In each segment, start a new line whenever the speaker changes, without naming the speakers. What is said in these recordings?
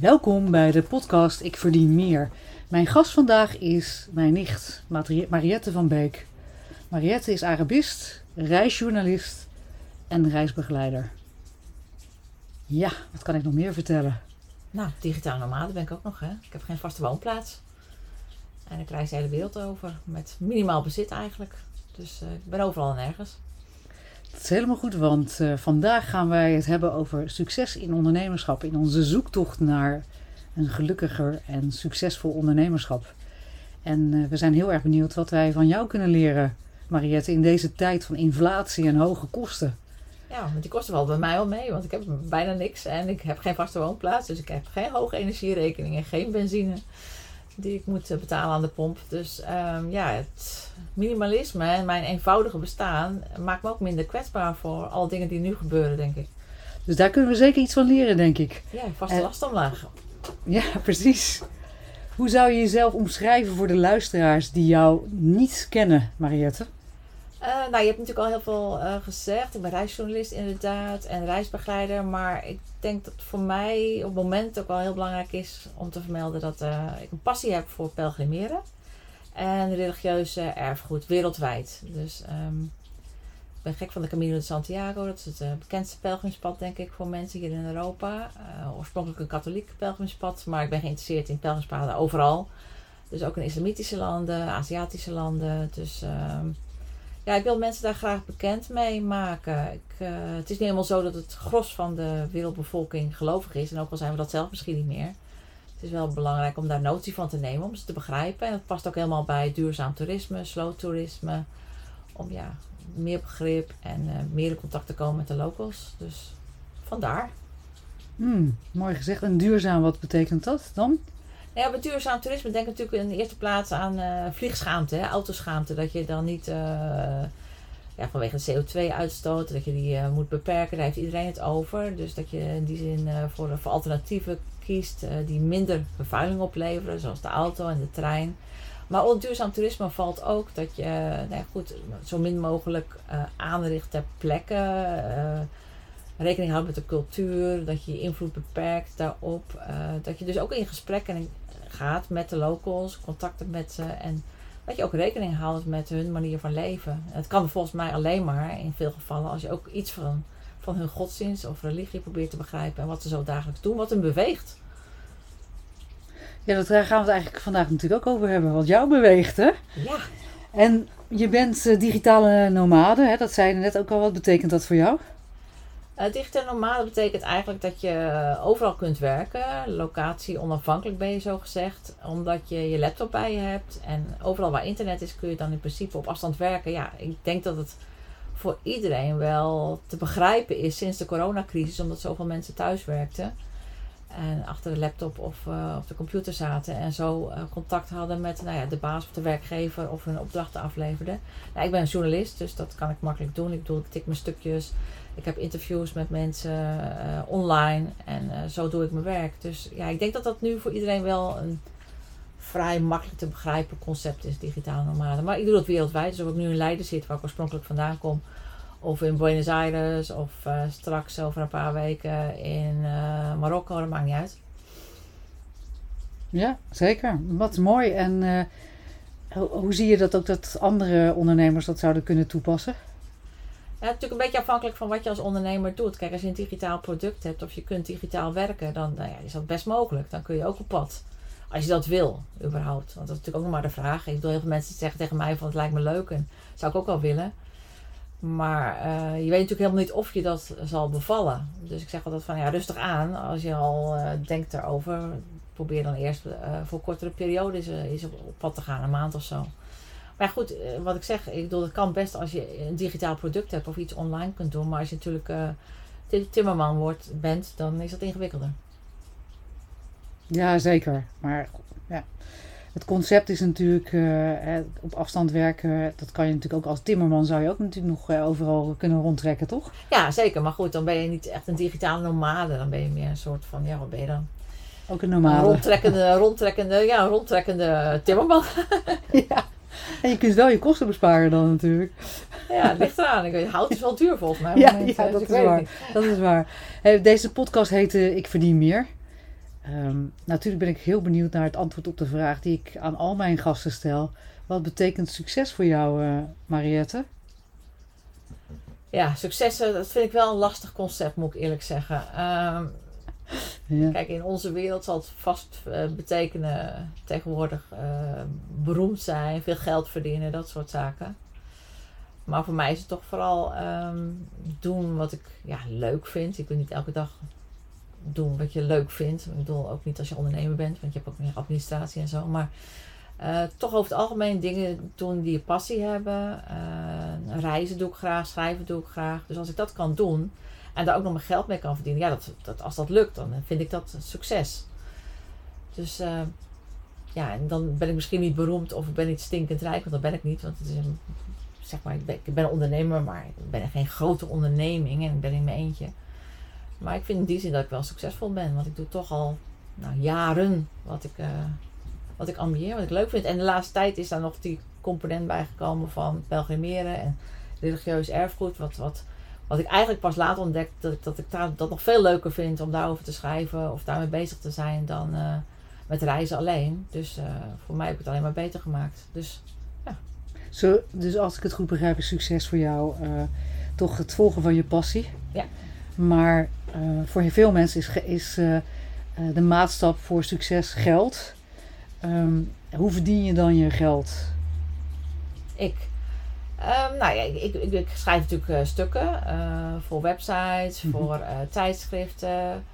Welkom bij de podcast Ik Verdien Meer. Mijn gast vandaag is mijn nicht, Mariette van Beek. Mariette is Arabist, reisjournalist en reisbegeleider. Ja, wat kan ik nog meer vertellen?
Nou, digitaal nomade ben ik ook nog. Hè? Ik heb geen vaste woonplaats. En ik reis de hele wereld over met minimaal bezit eigenlijk. Dus uh, ik ben overal en nergens.
Dat is helemaal goed, want uh, vandaag gaan wij het hebben over succes in ondernemerschap. In onze zoektocht naar een gelukkiger en succesvol ondernemerschap. En uh, we zijn heel erg benieuwd wat wij van jou kunnen leren, Mariette, in deze tijd van inflatie en hoge kosten.
Ja, want die kosten wel bij mij al mee, want ik heb bijna niks en ik heb geen vaste woonplaats. Dus ik heb geen hoge energierekeningen, geen benzine die ik moet eh, betalen aan de pomp. Dus um, ja, het minimalisme en mijn eenvoudige bestaan maakt me ook minder kwetsbaar voor alle dingen die nu gebeuren, denk ik.
Dus daar kunnen we zeker iets van leren, denk ik.
Ja, vaste last omlaag.
Ja, precies. Hoe zou je jezelf omschrijven voor de luisteraars die jou niet kennen, Mariette?
Uh, nou, je hebt natuurlijk al heel veel uh, gezegd. Ik ben reisjournalist inderdaad en reisbegeleider. Maar ik denk dat voor mij op het moment ook wel heel belangrijk is om te vermelden dat uh, ik een passie heb voor pelgrimeren. En religieuze erfgoed wereldwijd. Dus um, ik ben gek van de Camino de Santiago. Dat is het bekendste pelgrimspad denk ik voor mensen hier in Europa. oorspronkelijk een katholiek pelgrimspad. Maar ik ben geïnteresseerd in pelgrimspaden overal. Dus ook in islamitische landen, Aziatische landen. Dus... Um, ja, ik wil mensen daar graag bekend mee maken. Ik, uh, het is niet helemaal zo dat het gros van de wereldbevolking gelovig is. En ook al zijn we dat zelf misschien niet meer. Het is wel belangrijk om daar notie van te nemen, om ze te begrijpen. En dat past ook helemaal bij duurzaam toerisme, slow toerisme. Om ja, meer begrip en uh, meer in contact te komen met de locals. Dus vandaar.
Hmm, mooi gezegd. En duurzaam, wat betekent dat dan?
Ja, bij duurzaam toerisme denk ik natuurlijk in de eerste plaats aan uh, vliegschaamte, hè, autoschaamte. Dat je dan niet uh, ja, vanwege de CO2-uitstoot, dat je die uh, moet beperken. Daar heeft iedereen het over. Dus dat je in die zin voor, alternatieven kiest die minder vervuiling opleveren, zoals de auto en de trein. Maar onder duurzaam toerisme valt ook dat je nou ja, goed, zo min mogelijk aanricht ter plekke rekening houdt met de cultuur, dat je je invloed beperkt daarop. dat je dus ook in gesprekken gaat met de locals, contacten met ze en dat je ook rekening houdt met hun manier van leven. Het kan volgens mij alleen maar in veel gevallen als je ook iets van, van hun godsdienst of religie probeert te begrijpen en wat ze zo dagelijks doen, wat hen beweegt.
Ja, daar gaan we het eigenlijk vandaag natuurlijk ook over hebben, wat jou beweegt, hè?
Ja.
En je bent uh, digitale nomade, hè? dat zei je net ook al. Wat betekent dat voor jou?
Uh, digitaal nomade betekent eigenlijk dat je eh, overal kunt werken. Locatie onafhankelijk ben je zo gezegd. Omdat je je laptop bij je hebt. En overal waar internet is kun je dan in principe op afstand werken. Ja, ik denk dat het voor iedereen wel te begrijpen is sinds de coronacrisis. Omdat zoveel mensen thuis werkten. En achter de laptop of uh, op de computer zaten. En zo contact hadden met nou ja, de baas of de werkgever of hun opdrachten afleverden. Nou, ik ben een journalist, dus dat kan ik makkelijk doen. Ik, doe, ik tik mijn stukjes. Ik heb interviews met mensen uh, online. En zo doe ik mijn werk. Dus ja, ik denk dat dat nu voor iedereen wel een vrij makkelijk te begrijpen concept is, digitaal nomade. Maar ik doe dat wereldwijd. Dus of ik nu in Leiden zit, waar ik oorspronkelijk vandaan kom of in Buenos Aires of uh, straks over een paar weken in Marokko, dat maakt niet uit.
Ja, zeker. Wat mooi. En hoe zie je dat ook dat andere ondernemers dat zouden kunnen toepassen?
Ja, natuurlijk een beetje afhankelijk van wat je als ondernemer doet. Kijk, als je een digitaal product hebt of je kunt digitaal werken, dan nou ja, is dat best mogelijk. Dan kun je ook op pad. Als je dat wil, überhaupt. Want dat is natuurlijk ook nog maar de vraag. Ik bedoel, heel veel mensen zeggen tegen mij van het lijkt me leuk en zou ik ook wel willen. Maar eh, je weet natuurlijk helemaal niet of je dat zal bevallen. Dus ik zeg altijd van ja, rustig aan. Als je al uh, denkt erover, probeer dan eerst uh, voor kortere periodes is op pad te gaan, een maand of zo. Maar goed, wat ik zeg, ik bedoel, het kan best als je een digitaal product hebt of iets online kunt doen. Maar als je natuurlijk timmerman wordt, bent, dan is dat ingewikkelder.
Ja, zeker. Maar ja. het concept is natuurlijk uh, op afstand werken. Dat kan je natuurlijk ook als timmerman zou je ook natuurlijk nog uh, overal kunnen rondtrekken, toch?
Ja, zeker. Maar goed, dan ben je niet echt een digitale nomade. Dan ben je meer een soort van, ja, wat ben je dan?
Ook een nomade.
Een rondtrekkende, rondtrekkende, ja, een rondtrekkende timmerman.
ja. En je kunt wel je kosten besparen dan natuurlijk.
Ja, het ligt eraan. Ik weet, hout is wel duur volgens mij.
Ja, ja dat, is waar. dat is waar. Hey, deze podcast heet Ik Verdien Meer. Um, natuurlijk ben ik heel benieuwd naar het antwoord op de vraag die ik aan al mijn gasten stel. Wat betekent succes voor jou, uh, Mariette?
Ja, succes, dat vind ik wel een lastig concept, moet ik eerlijk zeggen. Um, ja. Kijk, in onze wereld zal het vast uh, betekenen tegenwoordig uh, beroemd zijn, veel geld verdienen, dat soort zaken. Maar voor mij is het toch vooral um, doen wat ik ja, leuk vind. Ik wil niet elke dag doen wat je leuk vindt. Ik bedoel ook niet als je ondernemer bent, want je hebt ook meer administratie en zo. Maar toch over het algemeen dingen doen die je passie hebben. Reizen doe ik graag, schrijven doe ik graag. Dus als ik dat kan doen en daar ook nog mijn geld mee kan verdienen, ja, dat, dat, als dat lukt, dan vind ik dat succes. Dus uh, ja, en dan ben ik misschien niet beroemd of ik ben niet stinkend rijk, want dat ben ik niet. Want het is zeg maar, ik ben, ik ben een ondernemer, maar ik ben geen grote onderneming en ik ben in mijn eentje. Maar ik vind in die zin dat ik wel succesvol ben. Want ik doe toch al nou, jaren wat ik, uh, wat ik ambieer, wat ik leuk vind. En de laatste tijd is daar nog die component bijgekomen van pelgrimeren en religieus erfgoed. Wat, wat, wat ik eigenlijk pas later ontdekt dat ik, dat ik daar, dat nog veel leuker vind om daarover te schrijven of daarmee bezig te zijn dan uh, met reizen alleen. Dus uh, voor mij heb ik het alleen maar beter gemaakt. Dus ja.
Zo, dus als ik het goed begrijp, is succes voor jou toch het volgen van je passie.
Ja.
Maar voor veel mensen is, is de maatstap voor succes geld. Um, hoe verdien je dan je geld?
Ik. Um, nou ja, ik, ik, ik, schrijf natuurlijk uh, stukken voor websites, mm -hmm. voor tijdschriften.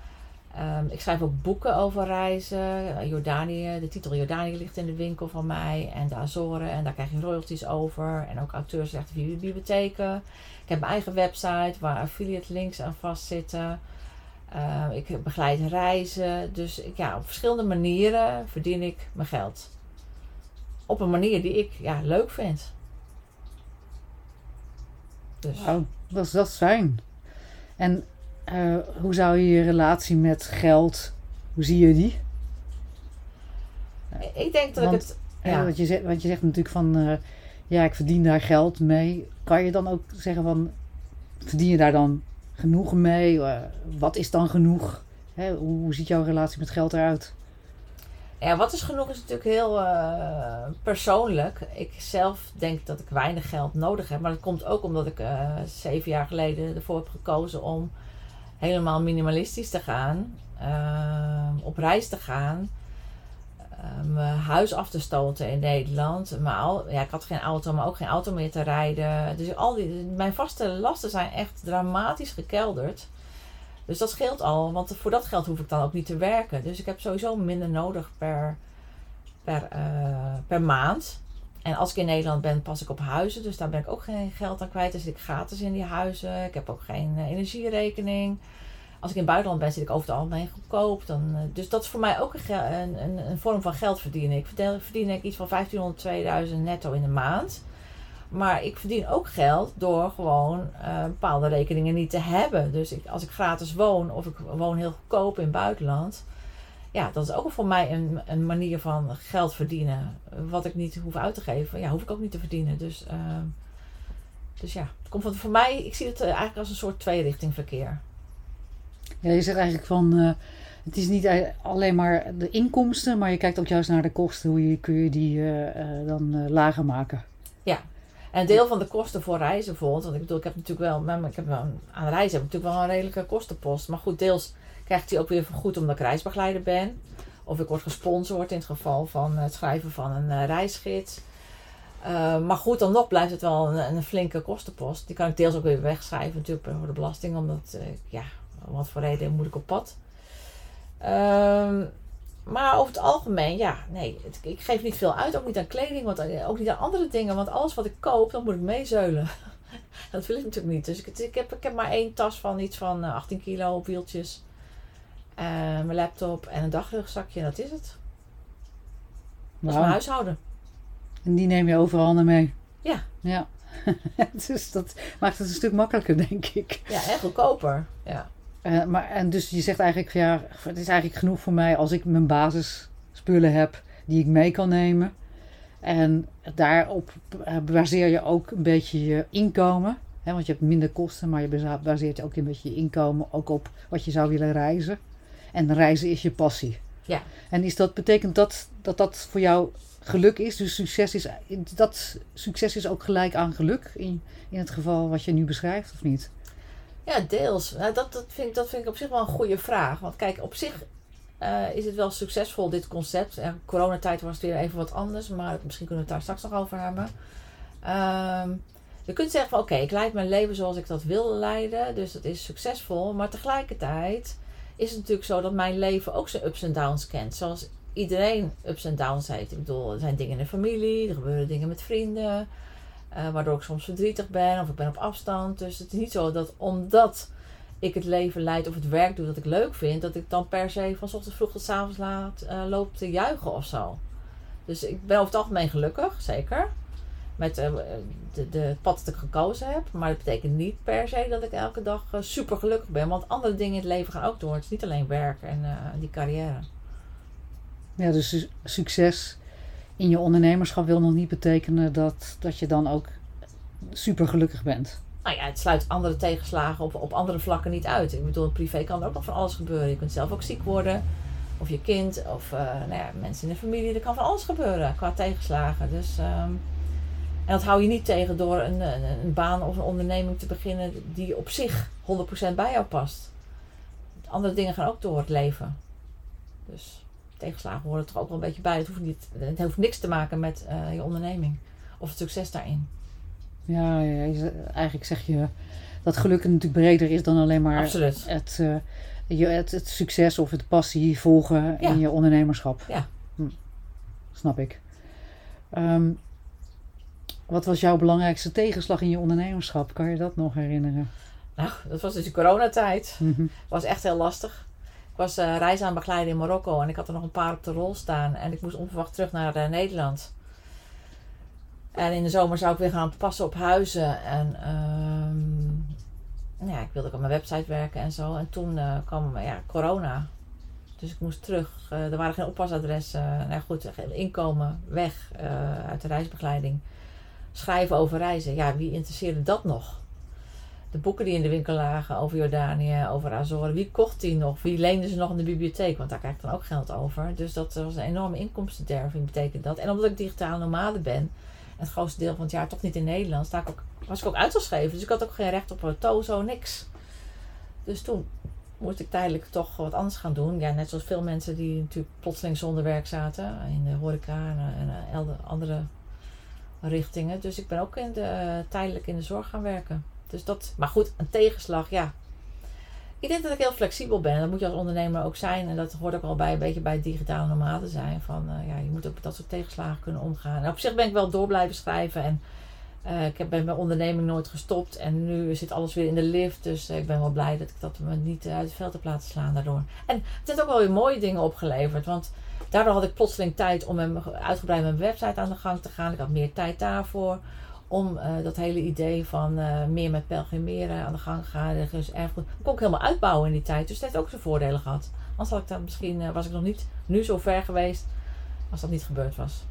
Um, ik schrijf ook boeken over reizen. Jordanië, de titel Jordanië ligt in de winkel van mij. En de Azoren. En daar krijg je royalties over. En ook auteursrechten via de bibliotheken. Ik heb mijn eigen website waar affiliate links aan vastzitten. Uh, ik begeleid reizen. Dus ik, ja, op verschillende manieren verdien ik mijn geld. Op een manier die ik ja, leuk vind.
Dus. Oh, dat, is, dat is fijn. En uh, hoe zou je je relatie met geld, hoe zie je die?
Ik denk dat
want,
ik het...
Ja. Want, je zegt, want je zegt natuurlijk van, uh, ja, ik verdien daar geld mee. Kan je dan ook zeggen van, verdien je daar dan genoeg mee? Uh, wat is dan genoeg? Hè, hoe, hoe, ziet jouw relatie met geld eruit?
Ja, wat is genoeg is natuurlijk heel uh, persoonlijk. Ik zelf denk dat ik weinig geld nodig heb. Maar dat komt ook omdat ik uh, zeven jaar geleden ervoor heb gekozen om helemaal minimalistisch te gaan. op reis te gaan mijn huis af te stoten in Nederland. Maar ja, ik had geen auto, maar ook geen auto meer te rijden. Dus al die, mijn vaste lasten zijn echt dramatisch gekelderd. Dus dat scheelt al, want voor dat geld hoef ik dan ook niet te werken. Dus ik heb sowieso minder nodig per, per, uh, per maand. En als ik in Nederland ben, pas ik op huizen. Dus daar ben ik ook geen geld aan kwijt. Dus zit ik gratis in die huizen. Ik heb ook geen uh, energierekening als ik in het buitenland ben, zit ik over het algemeen goedkoop. Dan, uh, dus dat is voor mij ook een, een, een, vorm van geld verdienen. Ik verdien, verdien ik iets van 1500, 2000 netto in de maand. Maar ik verdien ook geld door gewoon uh, bepaalde rekeningen niet te hebben. Dus ik, als ik gratis woon of ik woon heel goedkoop in het buitenland. Ja, dat is ook voor mij een, een manier van geld verdienen. Wat ik niet hoef uit te geven. Ja, hoef ik ook niet te verdienen. Dus, uh, dus ja, het komt van, voor mij, ik zie het eigenlijk als een soort tweerichting verkeer.
Ja, je zegt eigenlijk van, uh, het is niet alleen maar de inkomsten, maar je kijkt ook juist naar de kosten. Hoe je, kun je die dan lager maken?
Ja, En deel van de kosten voor reizen bijvoorbeeld, want ik bedoel, ik heb natuurlijk wel, met- ik heb wel aan reizen heb ik natuurlijk wel een redelijke kostenpost. Maar goed, deels krijg ik die ook weer vergoed omdat ik reisbegeleider ben. Of ik word gesponsord in het geval van het schrijven van een eh, reisgids. Eh, maar goed, dan nog blijft het wel een, een flinke kostenpost. Die kan ik deels ook weer wegschrijven natuurlijk voor de belasting. Omdat, eh, ja, wat voor reden moet ik op pad. Ehm, maar over het algemeen, ja, nee, het- ik geef niet veel uit. Ook niet aan kleding, want, eh, ook niet aan andere dingen. Want alles wat ik koop, dan moet ik meezeulen. dat wil ik natuurlijk niet. Dus ik, ik, heb, ik heb maar één tas van iets van eh, 18 kilo op wieltjes. Eh, mijn laptop en een dagrugzakje, en dat is het. Dat is mijn huishouden.
En die neem je overal naar mee.
Ja.
Ja. dus dat maakt het een stuk makkelijker, denk ik.
Ja, en goedkoper. Ja.
Eh, maar, en dus je zegt eigenlijk, ja, het is eigenlijk genoeg voor mij als ik mijn basisspullen heb die ik mee kan nemen. En daarop baseer je ook een beetje je inkomen. Hè, want je hebt minder kosten, maar je baseert ook een beetje je inkomen ook op wat je zou willen reizen. En reizen is je passie.
Ja.
En is dat, betekent dat dat dat voor jou geluk is? Dus succes is, dat succes is ook gelijk aan geluk in, in het geval wat je nu beschrijft, of niet?
Ja, deels. Nou, dat, dat, vind dat vind ik op zich wel een goede vraag. Want kijk, op zich eh, is het wel succesvol, dit concept. En coronatijd was het weer even wat anders, maar misschien kunnen we het daar straks nog over hebben. Ehm, je kunt zeggen van oké, ik leid mijn leven zoals ik dat wil leiden, dus dat is succesvol. Maar tegelijkertijd is het natuurlijk zo dat mijn leven ook zijn ups en downs kent. Zoals iedereen ups en downs heeft. Ik bedoel, er zijn dingen in de familie, er gebeuren dingen met vrienden. Eh, waardoor ik soms verdrietig ben of ik ben op afstand. Dus het is niet zo dat omdat ik het leven leid of het werk doe dat ik leuk vind, dat ik dan per se van ochtends vroeg tot 's avonds laat eh, loop te juichen of zo. Dus ik ben over het algemeen gelukkig, zeker. Met eh, de, de het pad dat ik gekozen heb. Maar dat betekent niet per se dat ik elke dag super gelukkig ben. Want andere dingen in het leven gaan ook door. Het is niet alleen werk en die carrière.
Ja, dus su- succes in je ondernemerschap wil nog niet betekenen dat, dat je dan ook super gelukkig bent.
Nou ja, het sluit andere tegenslagen op, op andere vlakken niet uit. Ik bedoel, privé kan er ook nog van alles gebeuren. Je kunt zelf ook ziek worden. Of je kind. Of eh, nou ja, mensen in de familie. Er kan van alles gebeuren qua tegenslagen. Dus, ehm, en dat hou je niet tegen door een, een, een baan of een onderneming te beginnen die op zich 100% bij jou past. Andere dingen gaan ook door het leven. Dus tegenslagen horen er ook wel een beetje bij. Het hoeft, niet, het hoeft niks te maken met eh, je onderneming. Of het succes daarin.
Ja, eigenlijk zeg je dat geluk natuurlijk breder is dan alleen maar
Absoluut.
het, eh, je, het, het succes of het passie volgen
Ja.
in je ondernemerschap.
Ja.
Hm, snap ik. Ehm, wat was jouw belangrijkste tegenslag in je ondernemerschap? Kan je dat nog herinneren?
Nou, dat was dus de coronatijd.
Mhm.
was echt heel lastig. Ik was eh reis aan begeleiden in Marokko en ik had er nog een paar op de rol staan. En ik moest onverwacht terug naar eh, Nederland. En in de zomer zou ik weer gaan passen op huizen. En ehm, ja, ik wilde ook aan mijn website werken en zo. En toen eh, kwam ja, corona. Dus ik moest terug. Er waren geen oppasadressen. nou goed, inkomen weg uit de reisbegeleiding. Schrijven over reizen. Ja, wie interesseerde dat nog? De boeken die in de winkel lagen over Jordanië, over Azoren. Wie kocht die nog? Wie leende ze nog in de bibliotheek? Want daar krijg ik dan ook geld over. Dus dat was een enorme inkomstenderving, betekent dat. En omdat ik digitaal nomade ben, en het grootste deel van het jaar toch niet in Nederland, sta ik ook, was ik ook uitgeschreven. Dus ik had ook geen recht op een tozo, niks. Dus toen moest ik tijdelijk toch wat anders gaan doen. Ja, net zoals veel mensen die natuurlijk plotseling zonder werk zaten. In de horeca en, en andere richtingen. Dus ik ben ook in de, tijdelijk in de zorg gaan werken. Dus dat, maar goed, een tegenslag, ja. Ik denk dat ik heel flexibel ben. Dat moet je als ondernemer ook zijn. En dat hoort ook wel bij een beetje bij digitale nomade zijn. Van, eh, ja, je moet ook met dat soort tegenslagen kunnen omgaan. Op zich ben ik wel door blijven schrijven. En eh, ik heb bij mijn onderneming nooit gestopt. En nu zit alles weer in de lift. Dus eh, ik ben wel blij dat ik dat me niet uit het veld heb laten slaan daardoor. En het heeft ook wel weer mooie dingen opgeleverd. Want daardoor had ik plotseling tijd om met uitgebreid mijn website aan de gang te gaan. Ik had meer tijd daarvoor om eh, dat hele idee van eh, meer met pelgrimeren aan de gang gaan. Dus erfgoed. Dat kon ik helemaal uitbouwen in die tijd. Dus dat heeft ook zijn voordelen gehad. Anders had ik dan misschien, eh, was ik nog niet nu zo ver geweest als dat niet gebeurd was.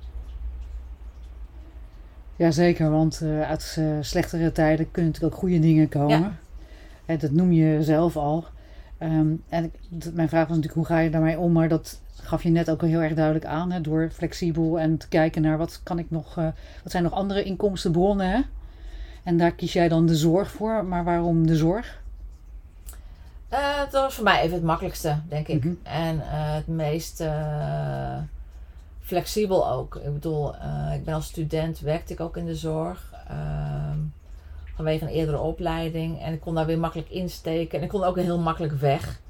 Jazeker, want eh, uit eh, slechtere tijden kunnen natuurlijk ook goede dingen komen.
Ja.
En dat noem je zelf al. Ehm, en ik, mijn vraag was natuurlijk, hoe ga je daarmee om? Maar dat gaf je net ook al heel erg duidelijk aan, hè, door flexibel en te kijken naar wat kan ik nog, uh, wat zijn nog andere inkomstenbronnen. Hè? En daar kies jij dan de zorg voor, maar waarom de zorg?
Uh, dat was voor mij even het makkelijkste, denk ik. Mhm. En uh, het meest flexibel ook. Ik bedoel, ik ben als student, werkte ik ook in de zorg. Ehm, vanwege een eerdere opleiding. En ik kon daar weer makkelijk insteken. En ik kon ook heel makkelijk weg.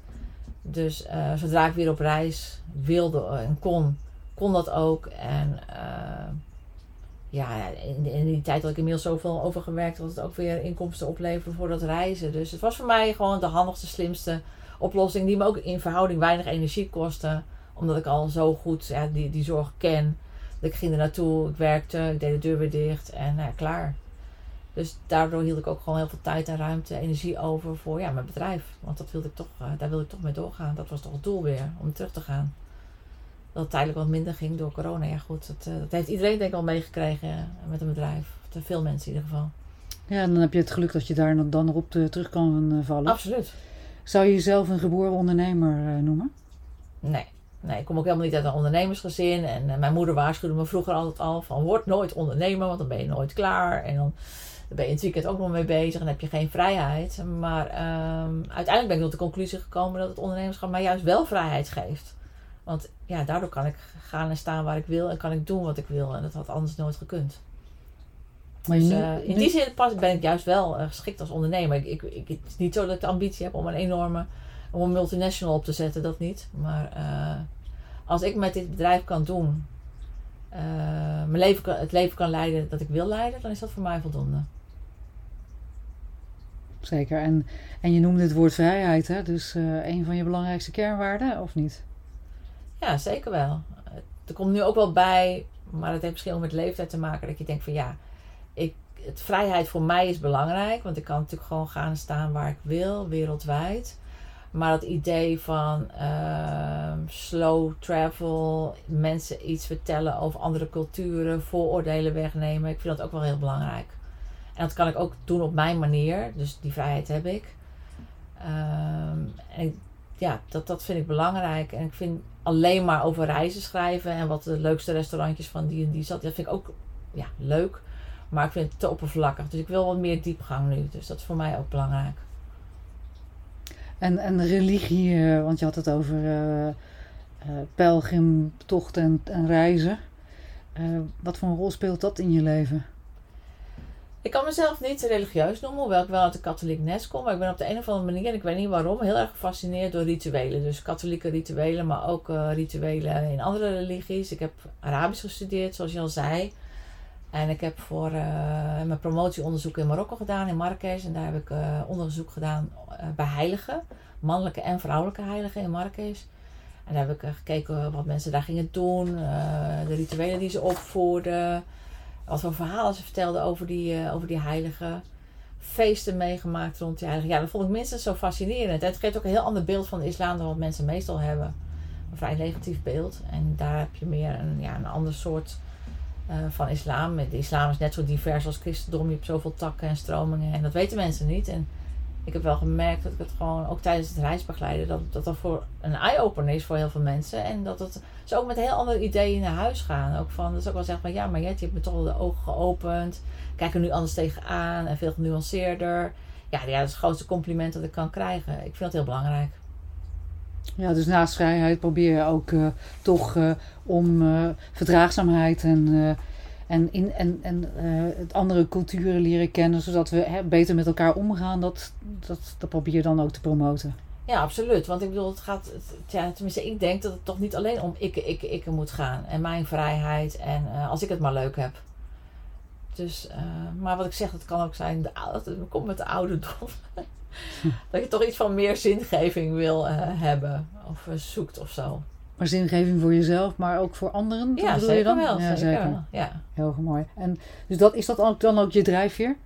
Dus uh, zodra ik weer op reis wilde en kon, kon dat ook. En uh, ja, in, in, die tijd had ik inmiddels zoveel overgewerkt dat het ook weer inkomsten opleverde voor dat reizen. Dus het was voor mij gewoon de handigste, slimste oplossing. Die me ook in verhouding weinig energie kostte. Omdat ik al zo goed ja, die, die zorg ken. Dat ik ging er naartoe, ik werkte, ik deed de deur weer dicht en nou klaar. Dus daardoor hield ik ook gewoon heel veel tijd en ruimte, energie over voor ja, mijn bedrijf. Want dat wilde ik toch, uh, daar wilde ik toch mee doorgaan. Dat was toch het doel weer, om terug te gaan. Dat het tijdelijk wat minder ging door corona. Ja goed, dat, uh, dat heeft iedereen denk ik al meegekregen uh, met een bedrijf. Te veel mensen in ieder geval.
Ja, en dan heb je het geluk dat je daar dan nog op terug kan vallen.
Absoluut.
Zou je jezelf een geboren ondernemer noemen?
Nee. Nee, ik kom ook helemaal niet uit een ondernemersgezin. En mijn moeder waarschuwde me vroeger altijd al van... word nooit ondernemer, want dan ben je nooit klaar. En dan daar ben je in het weekend ook nog mee bezig en heb je geen vrijheid. Maar um, uiteindelijk ben ik tot de conclusie gekomen dat het ondernemerschap mij juist wel vrijheid geeft. Want ja, daardoor kan ik gaan en staan waar ik wil en kan ik doen wat ik wil. En dat had anders nooit gekund. Maar dus, uh, in die zin ben ik juist wel uh, geschikt als ondernemer. Ik, ik, het is niet zo dat ik de ambitie heb om een enorme om een multinational op te zetten, dat niet. Maar uh, als ik met dit bedrijf kan doen, mijn leven, het leven kan leiden dat ik wil leiden, dan is dat voor mij voldoende
zeker. En, en je noemde het woord vrijheid, hè? dus uh, een van je belangrijkste kernwaarden, of niet?
Ja, zeker wel. Er komt nu ook wel bij, maar dat heeft misschien ook met leeftijd te maken, dat je denkt van ja, ik, het, vrijheid voor mij is belangrijk, want ik kan natuurlijk gewoon gaan staan waar ik wil, wereldwijd. Maar dat idee van uh, slow travel, mensen iets vertellen over andere culturen, vooroordelen wegnemen, ik vind dat ook wel heel belangrijk. En dat kan ik ook doen op mijn manier. Dus die vrijheid heb ik. Ehm, en ja, dat, dat vind ik belangrijk. En ik vind alleen maar over reizen schrijven en wat de leukste restaurantjes van die en die zat. Dat vind ik ook ja, leuk. Maar ik vind het te oppervlakkig. Dus ik wil wat meer diepgang nu. Dus dat is voor mij ook belangrijk.
En, en religie, eh, want je had het over uh, uh, pelgrimtochten en, en reizen. wat voor een rol speelt dat in je leven?
Ik kan mezelf niet religieus noemen, hoewel ik wel uit de katholiek nest kom. Maar ik ben op de een of andere manier, en ik weet niet waarom, heel erg gefascineerd door rituelen. Dus katholieke rituelen, maar ook uh, rituelen in andere religies. Ik heb Arabisch gestudeerd, zoals je al zei. En ik heb voor uh, mijn promotieonderzoek in Marokko gedaan, in Marrakesh. En daar heb ik uh, onderzoek gedaan bij heiligen. Mannelijke en vrouwelijke heiligen in Marrakesh. En daar heb ik gekeken wat mensen daar gingen doen. de rituelen die ze opvoerden wat voor verhalen ze vertelden over die, uh, over die heiligen. Feesten meegemaakt rond die heiligen. Ja, dat vond ik minstens zo fascinerend. het geeft ook een heel ander beeld van de islam dan wat mensen meestal hebben. Een vrij negatief beeld. En daar heb je meer een, ja, een ander soort uh, van islam. De islam is net zo divers als christendom. Je hebt zoveel takken en stromingen. En dat weten mensen niet. En ik heb wel gemerkt dat ik het gewoon, ook tijdens het reisbegeleiden, dat dat, dat voor een eye-opener is voor heel veel mensen. En dat het, ze ook met heel andere ideeën naar huis gaan. Ook van, dat is ook wel zeggen van, ja, maar je hebt me toch de ogen geopend. Kijk er nu anders tegenaan en veel genuanceerder. Ja, ja, dat is het grootste compliment dat ik kan krijgen. Ik vind dat heel belangrijk.
Ja, dus naast vrijheid probeer je ook uh, toch uh, om uh, verdraagzaamheid en en, in, en, en uh, het andere culturen leren kennen, zodat we hè, beter met elkaar omgaan, dat, dat, dat probeer je dan ook te promoten.
Ja, absoluut. Want ik bedoel, het gaat, ja, tenminste, ik denk dat het toch niet alleen om ik, ik, ik moet gaan. En mijn vrijheid en uh, als ik het maar leuk heb. Dus, uh, maar wat ik zeg, het kan ook zijn, de, het komt met de ouderdom. dat je toch iets van meer zingeving wil hebben of zoekt of zo.
Maar zingeving voor jezelf, maar ook voor anderen?
Ja, zeker je dan? wel. Ja, zeker. Wel. Ja.
Heel mooi. En dus dat, is dat ook, dan ook je drijfveer?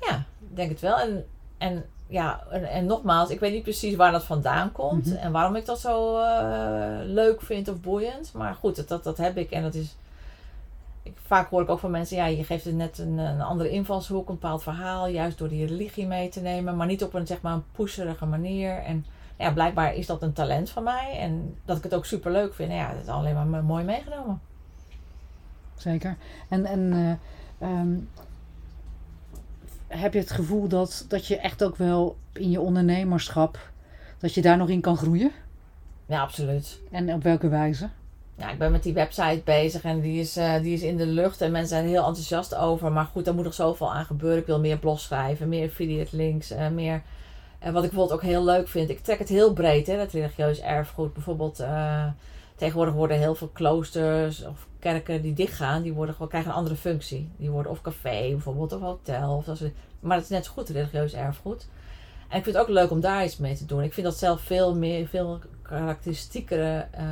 Ja, ik denk het wel. En, en ja, en, en, nogmaals, ik weet niet precies waar dat vandaan komt. Mhm. En waarom ik dat zo uh, leuk vind of boeiend. Maar goed, dat, dat, dat heb ik. En dat is... Ik, vaak hoor ik ook van mensen, ja, je geeft het net een, een andere invalshoek, een bepaald verhaal. Juist door die religie mee te nemen. Maar niet op een, zeg maar, een pusherige manier. En Ja, blijkbaar is dat een talent van mij. En dat ik het ook super leuk vind. Ja, dat is alleen maar mooi meegenomen.
Zeker. En, en eh, ehm, heb je het gevoel dat, dat je echt ook wel in je ondernemerschap, dat je daar nog in kan groeien?
Ja, absoluut.
En op welke wijze?
Ja, ik ben met die website bezig en die is, eh, die is in de lucht en mensen zijn heel enthousiast over. Maar goed, daar moet nog zoveel aan gebeuren. Ik wil meer blogs schrijven, meer affiliate links, uh, meer... Uh, wat ik bijvoorbeeld ook heel leuk vind, ik trek het heel breed, hè, dat religieus erfgoed. Bijvoorbeeld, tegenwoordig worden heel veel kloosters of kerken die dichtgaan, die worden gewoon, krijgen een andere functie. Die worden of café bijvoorbeeld, of hotel. Of maar het is net zo goed religieus erfgoed. En ik vind het ook leuk om daar iets mee te doen. Ik vind dat zelf veel meer, veel karakteristiekere uh,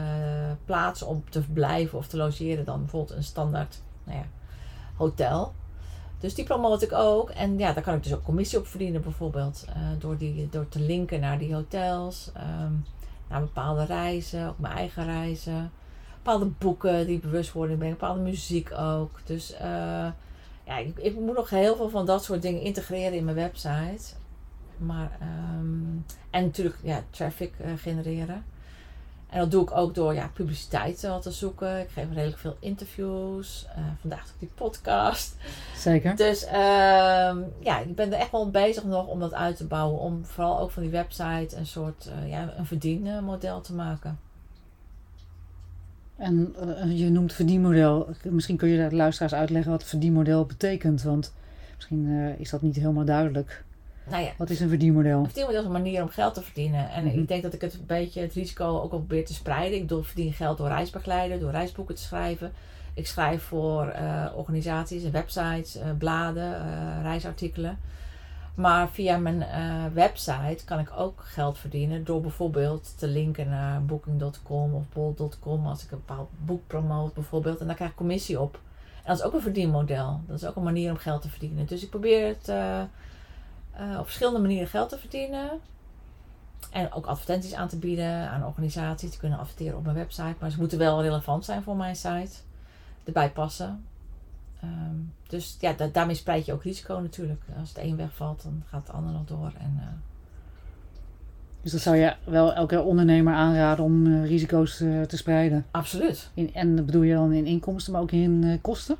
plaats om te verblijven of te logeren dan bijvoorbeeld een standaard nou ja, hotel. Dus die promote ik ook. En ja, daar kan ik dus ook commissie op verdienen bijvoorbeeld. Uh, door, die, door te linken naar die hotels. Um, naar bepaalde reizen, ook mijn eigen reizen. Bepaalde boeken die bewustwording brengen. Bepaalde muziek ook. Dus uh, ja, ik, ik, moet nog heel veel van dat soort dingen integreren in mijn website. Maar, um, en natuurlijk ja, traffic uh, genereren. En dat doe ik ook door ja, publiciteit te zoeken. Ik geef redelijk veel interviews. Uh, vandaag ook die podcast.
Zeker.
Dus uh, ja, ik ben er echt wel bezig nog om dat uit te bouwen. Om vooral ook van die website een soort uh, ja, een verdienmodel te maken.
En uh, je noemt verdienmodel. Misschien kun je de luisteraars uitleggen wat verdienmodel betekent. Want misschien is dat niet helemaal duidelijk.
Nou ja,
Wat is een verdienmodel?
Een verdienmodel is een manier om geld te verdienen. En mm-hmm. ik denk dat ik het een beetje het risico ook al probeer te spreiden. Ik doe, verdien geld door reisbegeleiden, door reisboeken te schrijven. Ik schrijf voor uh, organisaties en websites, uh, bladen, uh, reisartikelen. Maar via mijn website kan ik ook geld verdienen door bijvoorbeeld te linken naar booking.com of bol.com als ik een bepaald boek promote bijvoorbeeld. En daar krijg ik commissie op. En dat is ook een verdienmodel. Dat is ook een manier om geld te verdienen. Dus ik probeer het uh, op verschillende manieren geld te verdienen. En ook advertenties aan te bieden aan organisaties. Die kunnen adverteren op mijn website. Maar ze moeten wel relevant zijn voor mijn site. Erbij passen. Um, dus ja, da daarmee spreid je ook risico natuurlijk. Als het een wegvalt, dan gaat het ander nog door. En, uh,
dus dat zou je wel elke ondernemer aanraden om uh, risico's te spreiden?
Absoluut.
In, en bedoel je dan in inkomsten, maar ook in kosten?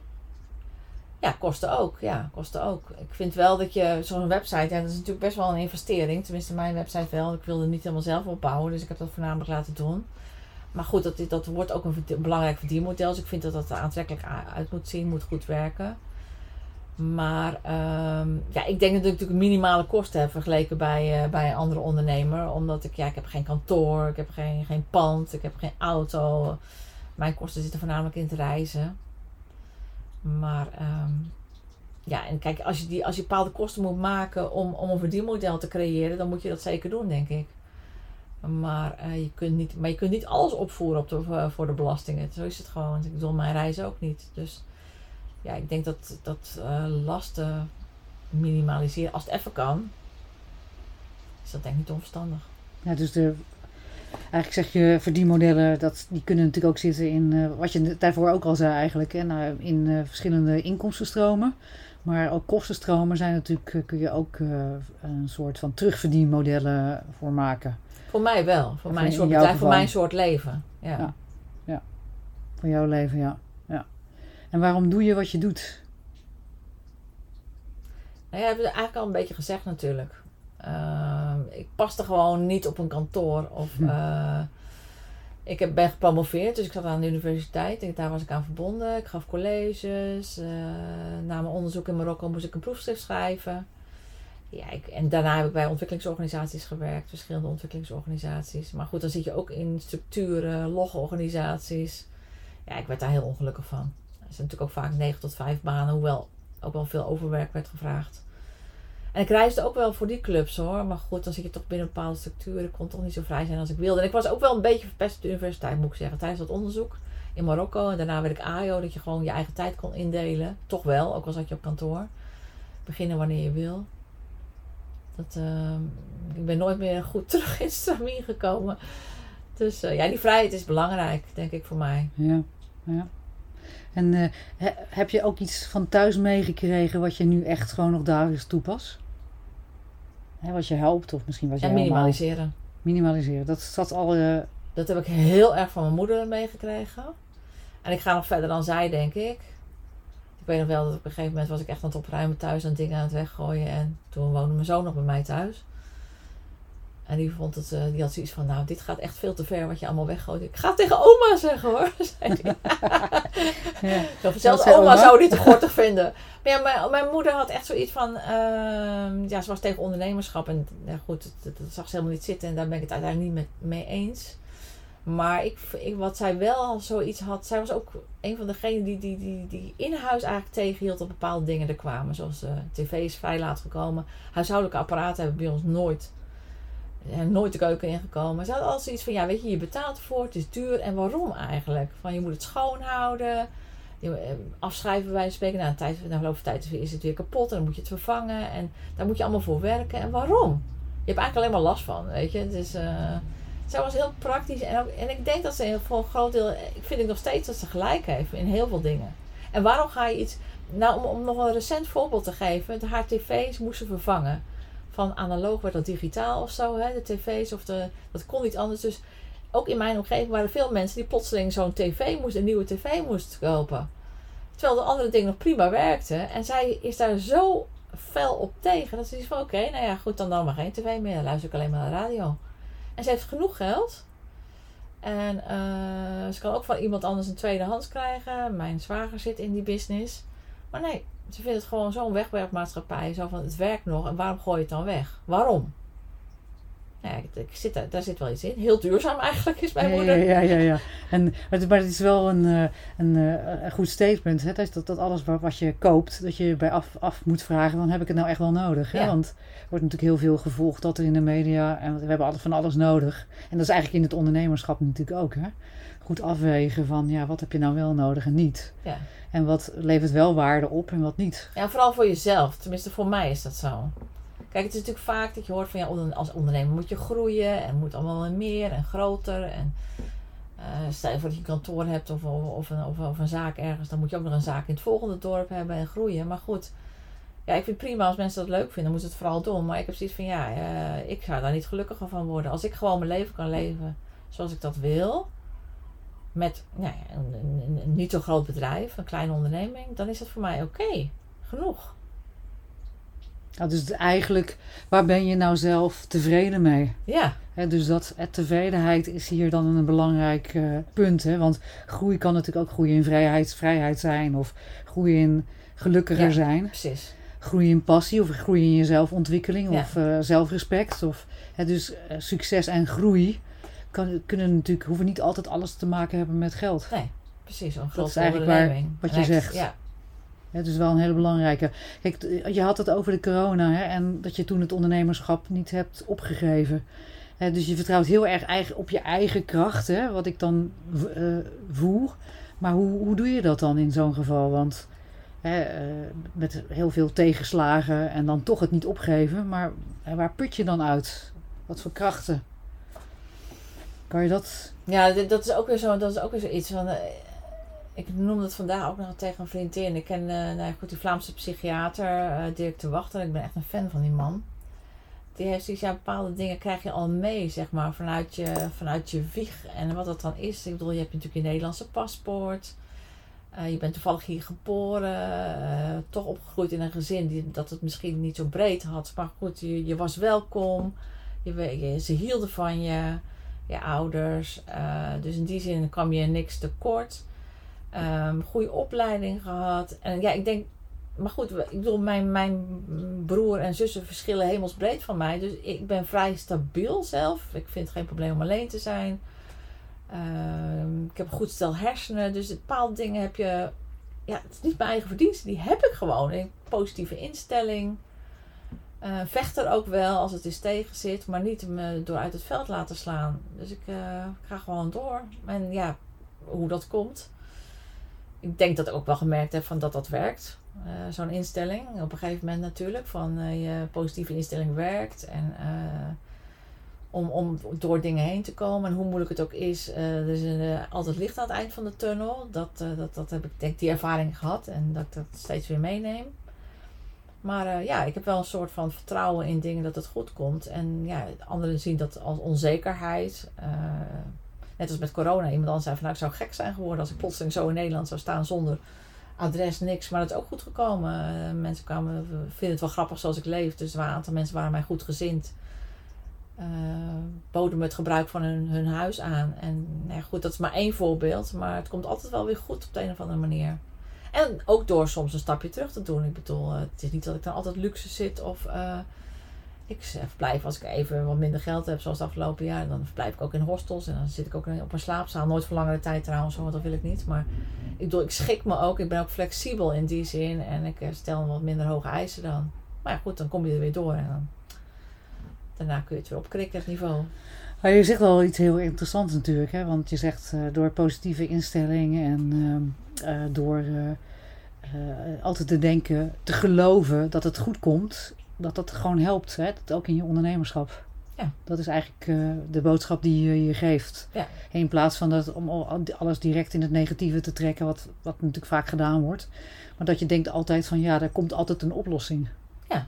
Ja, kosten ook. Ja, kosten ook. Ik vind wel dat je zo'n website, ja, dat is natuurlijk best wel een investering. Tenminste, mijn website wel. Ik wilde niet helemaal zelf opbouwen, dus ik heb dat voornamelijk laten doen. Maar goed, dat, dat wordt ook een belangrijk verdienmodel. Dus ik vind dat dat er aantrekkelijk uit moet zien, moet goed werken. Maar um, ja, ik denk dat ik natuurlijk minimale kosten heb vergeleken bij, uh, bij een andere ondernemer. Omdat ik, ja, ik heb geen kantoor, ik heb geen, geen pand, ik heb geen auto. Mijn kosten zitten voornamelijk in het reizen. Maar um, ja, en kijk, als je, die, als je bepaalde kosten moet maken om, om een verdienmodel te creëren, dan moet je dat zeker doen, denk ik. Maar, uh, je, kunt niet, maar je kunt niet alles opvoeren op de, uh, voor de belastingen. Zo is het gewoon. Ik bedoel, mijn reizen ook niet. Dus ja, ik denk dat, dat uh, lasten minimaliseren, als het even kan, is dat denk ik niet onverstandig.
Ja, dus de Eigenlijk zeg je verdienmodellen, dat, die kunnen natuurlijk ook zitten in, uh, wat je daarvoor ook al zei eigenlijk, hè, nou, in uh, verschillende inkomstenstromen. Maar ook kostenstromen zijn natuurlijk, uh, kun je ook een soort van terugverdienmodellen voor maken.
Voor mij wel, voor mijn soort bedrijf, voor mijn soort leven. Ja. ja.
Ja, voor jouw leven, ja. ja. En waarom doe je wat je doet?
Nou, je hebt het eigenlijk al een beetje gezegd natuurlijk. Uh, ik paste gewoon niet op een kantoor. Of, uh, ik heb, ben gepromoveerd, dus ik zat aan de universiteit. En daar was ik aan verbonden. Ik gaf colleges. Uh, na mijn onderzoek in Marokko moest ik een proefschrift schrijven. Ja, ik, en daarna heb ik bij ontwikkelingsorganisaties gewerkt. Verschillende ontwikkelingsorganisaties. Maar goed, dan zit je ook in structuren, logorganisaties. Ja, ik werd daar heel ongelukkig van. Er zijn natuurlijk ook vaak 9 tot 5 banen. Hoewel ook wel veel overwerk werd gevraagd. En ik reisde ook wel voor die clubs hoor. Maar goed, dan zit je toch binnen een bepaalde structuur. Ik kon toch niet zo vrij zijn als ik wilde. En ik was ook wel een beetje verpest op de universiteit, moet ik zeggen. Tijdens dat onderzoek in Marokko. En daarna werd ik AIO, dat je gewoon je eigen tijd kon indelen. Toch wel, ook al zat je op kantoor. Beginnen wanneer je wil. Dat, uh, ik ben nooit meer goed terug in Stramien gekomen. Dus uh, ja, die vrijheid is belangrijk, denk ik, voor mij.
Ja, ja. En he, heb je ook iets van thuis meegekregen wat je nu echt gewoon nog dagelijks toepast? Hè, wat je helpt of misschien wat je
En minimaliseren.
Minimaliseren. Dat zat al.
Dat heb ik heel erg van mijn moeder meegekregen. En ik ga nog verder dan zij, denk ik. Ik weet nog wel dat op een gegeven moment was ik echt aan het opruimen thuis en dingen aan het weggooien. En toen woonde mijn zoon nog bij mij thuis. En die vond het, eh, die had zoiets van, nou, dit gaat echt veel te ver wat je allemaal weggooit. Ik ga het tegen oma zeggen hoor, zei
ja.
Zelfs oma
oma?
zou dit te gortig vinden. Maar ja, mijn, mijn moeder had echt zoiets van... ehm, ja, ze was tegen ondernemerschap. En ja, goed, dat, dat zag ze helemaal niet zitten. En daar ben ik het uiteindelijk niet mee eens. Maar ik, ik, wat zij wel zoiets had... Zij was ook een van degenen die, die, die, die in huis eigenlijk tegenhield... dat bepaalde dingen er kwamen. Zoals eh tv is vrij laat gekomen. Huishoudelijke apparaten hebben bij ons nooit... nooit de keuken ingekomen. Ze had altijd zoiets van... Ja, weet je, je betaalt ervoor. Het is duur. En waarom eigenlijk? Van, je moet het schoonhouden... Eh, afschrijven bij spreken. Na een tijd, na van tijd is het weer kapot en dan moet je het vervangen. En daar moet je allemaal voor werken. En waarom? Je hebt eigenlijk alleen maar last van, weet je. Het is, eh, zij was heel praktisch. En, en ik denk dat ze voor een groot deel... Ik vind ik nog steeds dat ze gelijk heeft in heel veel dingen. En waarom ga je iets... Nou, om, om nog een recent voorbeeld te geven. De haar tv's moesten vervangen. Van analoog werd dat digitaal of zo. Hè, de tv's of de... Dat kon niet anders. Dus ook in mijn omgeving waren veel mensen die plotseling zo'n tv moesten, een nieuwe tv moesten kopen. Terwijl de andere dingen nog prima werkten. En zij is daar zo fel op tegen. Dat ze is van oké, nou ja, goed, dan dan maar geen tv meer. Dan luister ik alleen maar naar de radio. En ze heeft genoeg geld. En eh, ze kan ook van iemand anders een tweedehands krijgen. Mijn zwager zit in die business. Maar nee, ze vindt het gewoon zo'n wegwerpmaatschappij. Zo van het werkt nog en waarom gooi je het dan weg? Waarom? Nou ja, ik, ik zit daar, daar zit wel iets in. Heel duurzaam eigenlijk is mijn
ja,
moeder.
Ja, ja, ja. ja. En, maar, het, is wel een, eh, een, eh, een goed statement. Hè? Dat, dat, dat alles wat, wat je koopt, dat je bij af, af moet vragen, dan heb ik het nou echt wel nodig. Hè?
Ja.
Want er wordt natuurlijk heel veel gevolgd dat er in de media. En we hebben altijd van alles nodig. En dat is eigenlijk in het ondernemerschap natuurlijk ook. Hè? Goed afwegen van ja, wat heb je nou wel nodig en niet.
Ja.
En wat levert wel waarde op en wat niet.
Ja, vooral voor jezelf. Tenminste, voor mij is dat zo. Kijk, het is natuurlijk vaak dat je hoort van ja, als ondernemer moet je groeien en moet allemaal meer en groter. En eh, stel je voor dat je een kantoor hebt of, of, een, of, of een zaak ergens, dan moet je ook nog een zaak in het volgende dorp hebben en groeien. Maar goed, ja, ik vind het prima als mensen dat leuk vinden, moeten ze het vooral doen. Maar ik heb zoiets van ja, eh, ik zou daar niet gelukkiger van worden. Als ik gewoon mijn leven kan leven zoals ik dat wil, met nou ja, een, een- een niet zo groot bedrijf, een kleine onderneming, dan is dat voor mij oké. Genoeg.
Nou, dus eigenlijk, waar ben je nou zelf tevreden mee?
Ja.
Dus dat eh, tevredenheid is hier dan een belangrijk eh, punt. Hè? Want groei kan natuurlijk ook groei in vrijheid, vrijheid zijn. Of groei in gelukkiger
Ja.
zijn.
Precies.
Groei in passie of groei in je zelfontwikkeling.
Ja.
Of eh, zelfrespect. Of, hè, dus succes en groei kan, kunnen natuurlijk, hoeven niet altijd alles te maken hebben met geld.
Nee, precies. Een
is
grote
eigenlijk waar- wat je zegt.
Ja.
Het is wel een hele belangrijke. Kijk, je had het over de corona hè, en dat je toen het ondernemerschap niet hebt opgegeven. Hè, dus je vertrouwt heel erg eigen, op je eigen kracht, hè, wat ik dan eh, voer. Maar hoe, hoe doe je dat dan in zo'n geval? Want hè, eh, met heel veel tegenslagen en dan toch het niet opgeven. Maar waar put je dan uit? Wat voor krachten? Kan je dat?
Ja, dat is ook weer zo. Dat is ook weer zoiets van. eh, ik noemde het vandaag ook nog tegen een vriendin. Ik ken eh, nou goed, die Vlaamse psychiater, eh, Dirk de Wachter. Ik ben echt een fan van die man. Die heeft zoiets, ja, bepaalde dingen krijg je al mee, zeg maar, vanuit je, vanuit je wieg. En wat dat dan is, ik bedoel, je hebt natuurlijk je Nederlandse paspoort. Je bent toevallig hier geboren, toch opgegroeid in een gezin die, dat het misschien niet zo breed had. Maar goed, je, je was welkom. Je, je- ze hielden van je, je ouders. Eh, dus in die zin kwam je niks tekort. Ehm goede opleiding gehad. En ja, ik denk, maar goed, ik bedoel, mijn, mijn broer en zussen verschillen hemelsbreed van mij. Dus ik ben vrij stabiel zelf. Ik vind het geen probleem om alleen te zijn. Ehm, ik heb een goed stel hersenen. Dus bepaalde dingen heb je. Ja, het is niet mijn eigen verdienste. Die heb ik gewoon. Een positieve instelling. Eh, vechter ook wel als het eens tegen zit. Maar niet me door uit het veld laten slaan. Dus ik eh, ga gewoon door. En ja, hoe dat komt. Ik denk dat ik ook wel gemerkt heb van dat dat werkt. Eh, Zo'n instelling. Op een gegeven moment natuurlijk. Van je positieve instelling werkt. En om, om door dingen heen te komen. En hoe moeilijk het ook is. er is een, altijd licht aan het eind van de tunnel. Dat, dat, dat heb ik denk ik die ervaring gehad. En dat ik dat steeds weer meeneem. Maar eh, ja, ik heb wel een soort van vertrouwen in dingen dat het goed komt. En ja, anderen zien dat als onzekerheid. Uh, net als met corona. Iemand anders zei van nou, ik zou gek zijn geworden als ik plotseling zo in Nederland zou staan zonder adres, niks. Maar dat is ook goed gekomen. Uh, mensen kwamen, vinden het wel grappig zoals ik leef. Dus een aantal mensen waren mij goed gezind. Boden me het gebruik van hun, hun huis aan. En nou goed, dat is maar één voorbeeld. Maar het komt altijd wel weer goed op de een of andere manier. En ook door soms een stapje terug te doen. Ik bedoel, het is niet dat ik dan altijd luxe zit of uh, ik verblijf als ik even wat minder geld heb, zoals het afgelopen jaar. Dan verblijf ik ook in hostels en dan zit ik ook op een slaapzaal. Nooit voor langere tijd trouwens, want dat wil ik niet. Maar ik bedoel, ik schik me ook. Ik ben ook flexibel in die zin en ik stel wat minder hoge eisen dan. Maar ja, goed, dan kom je er weer door en dan, daarna kun je het weer opkrikken, het niveau.
Maar je zegt al iets heel interessants natuurlijk, hè? want je zegt door positieve instellingen en uh, door altijd te denken, te geloven dat het goed komt, dat dat gewoon helpt, hè? Dat ook in je ondernemerschap.
Ja.
Dat is eigenlijk de boodschap die je je geeft.
Ja.
In plaats van dat om alles direct in het negatieve te trekken, wat, wat natuurlijk vaak gedaan wordt. Maar dat je denkt altijd van ja, er komt altijd een oplossing.
Ja.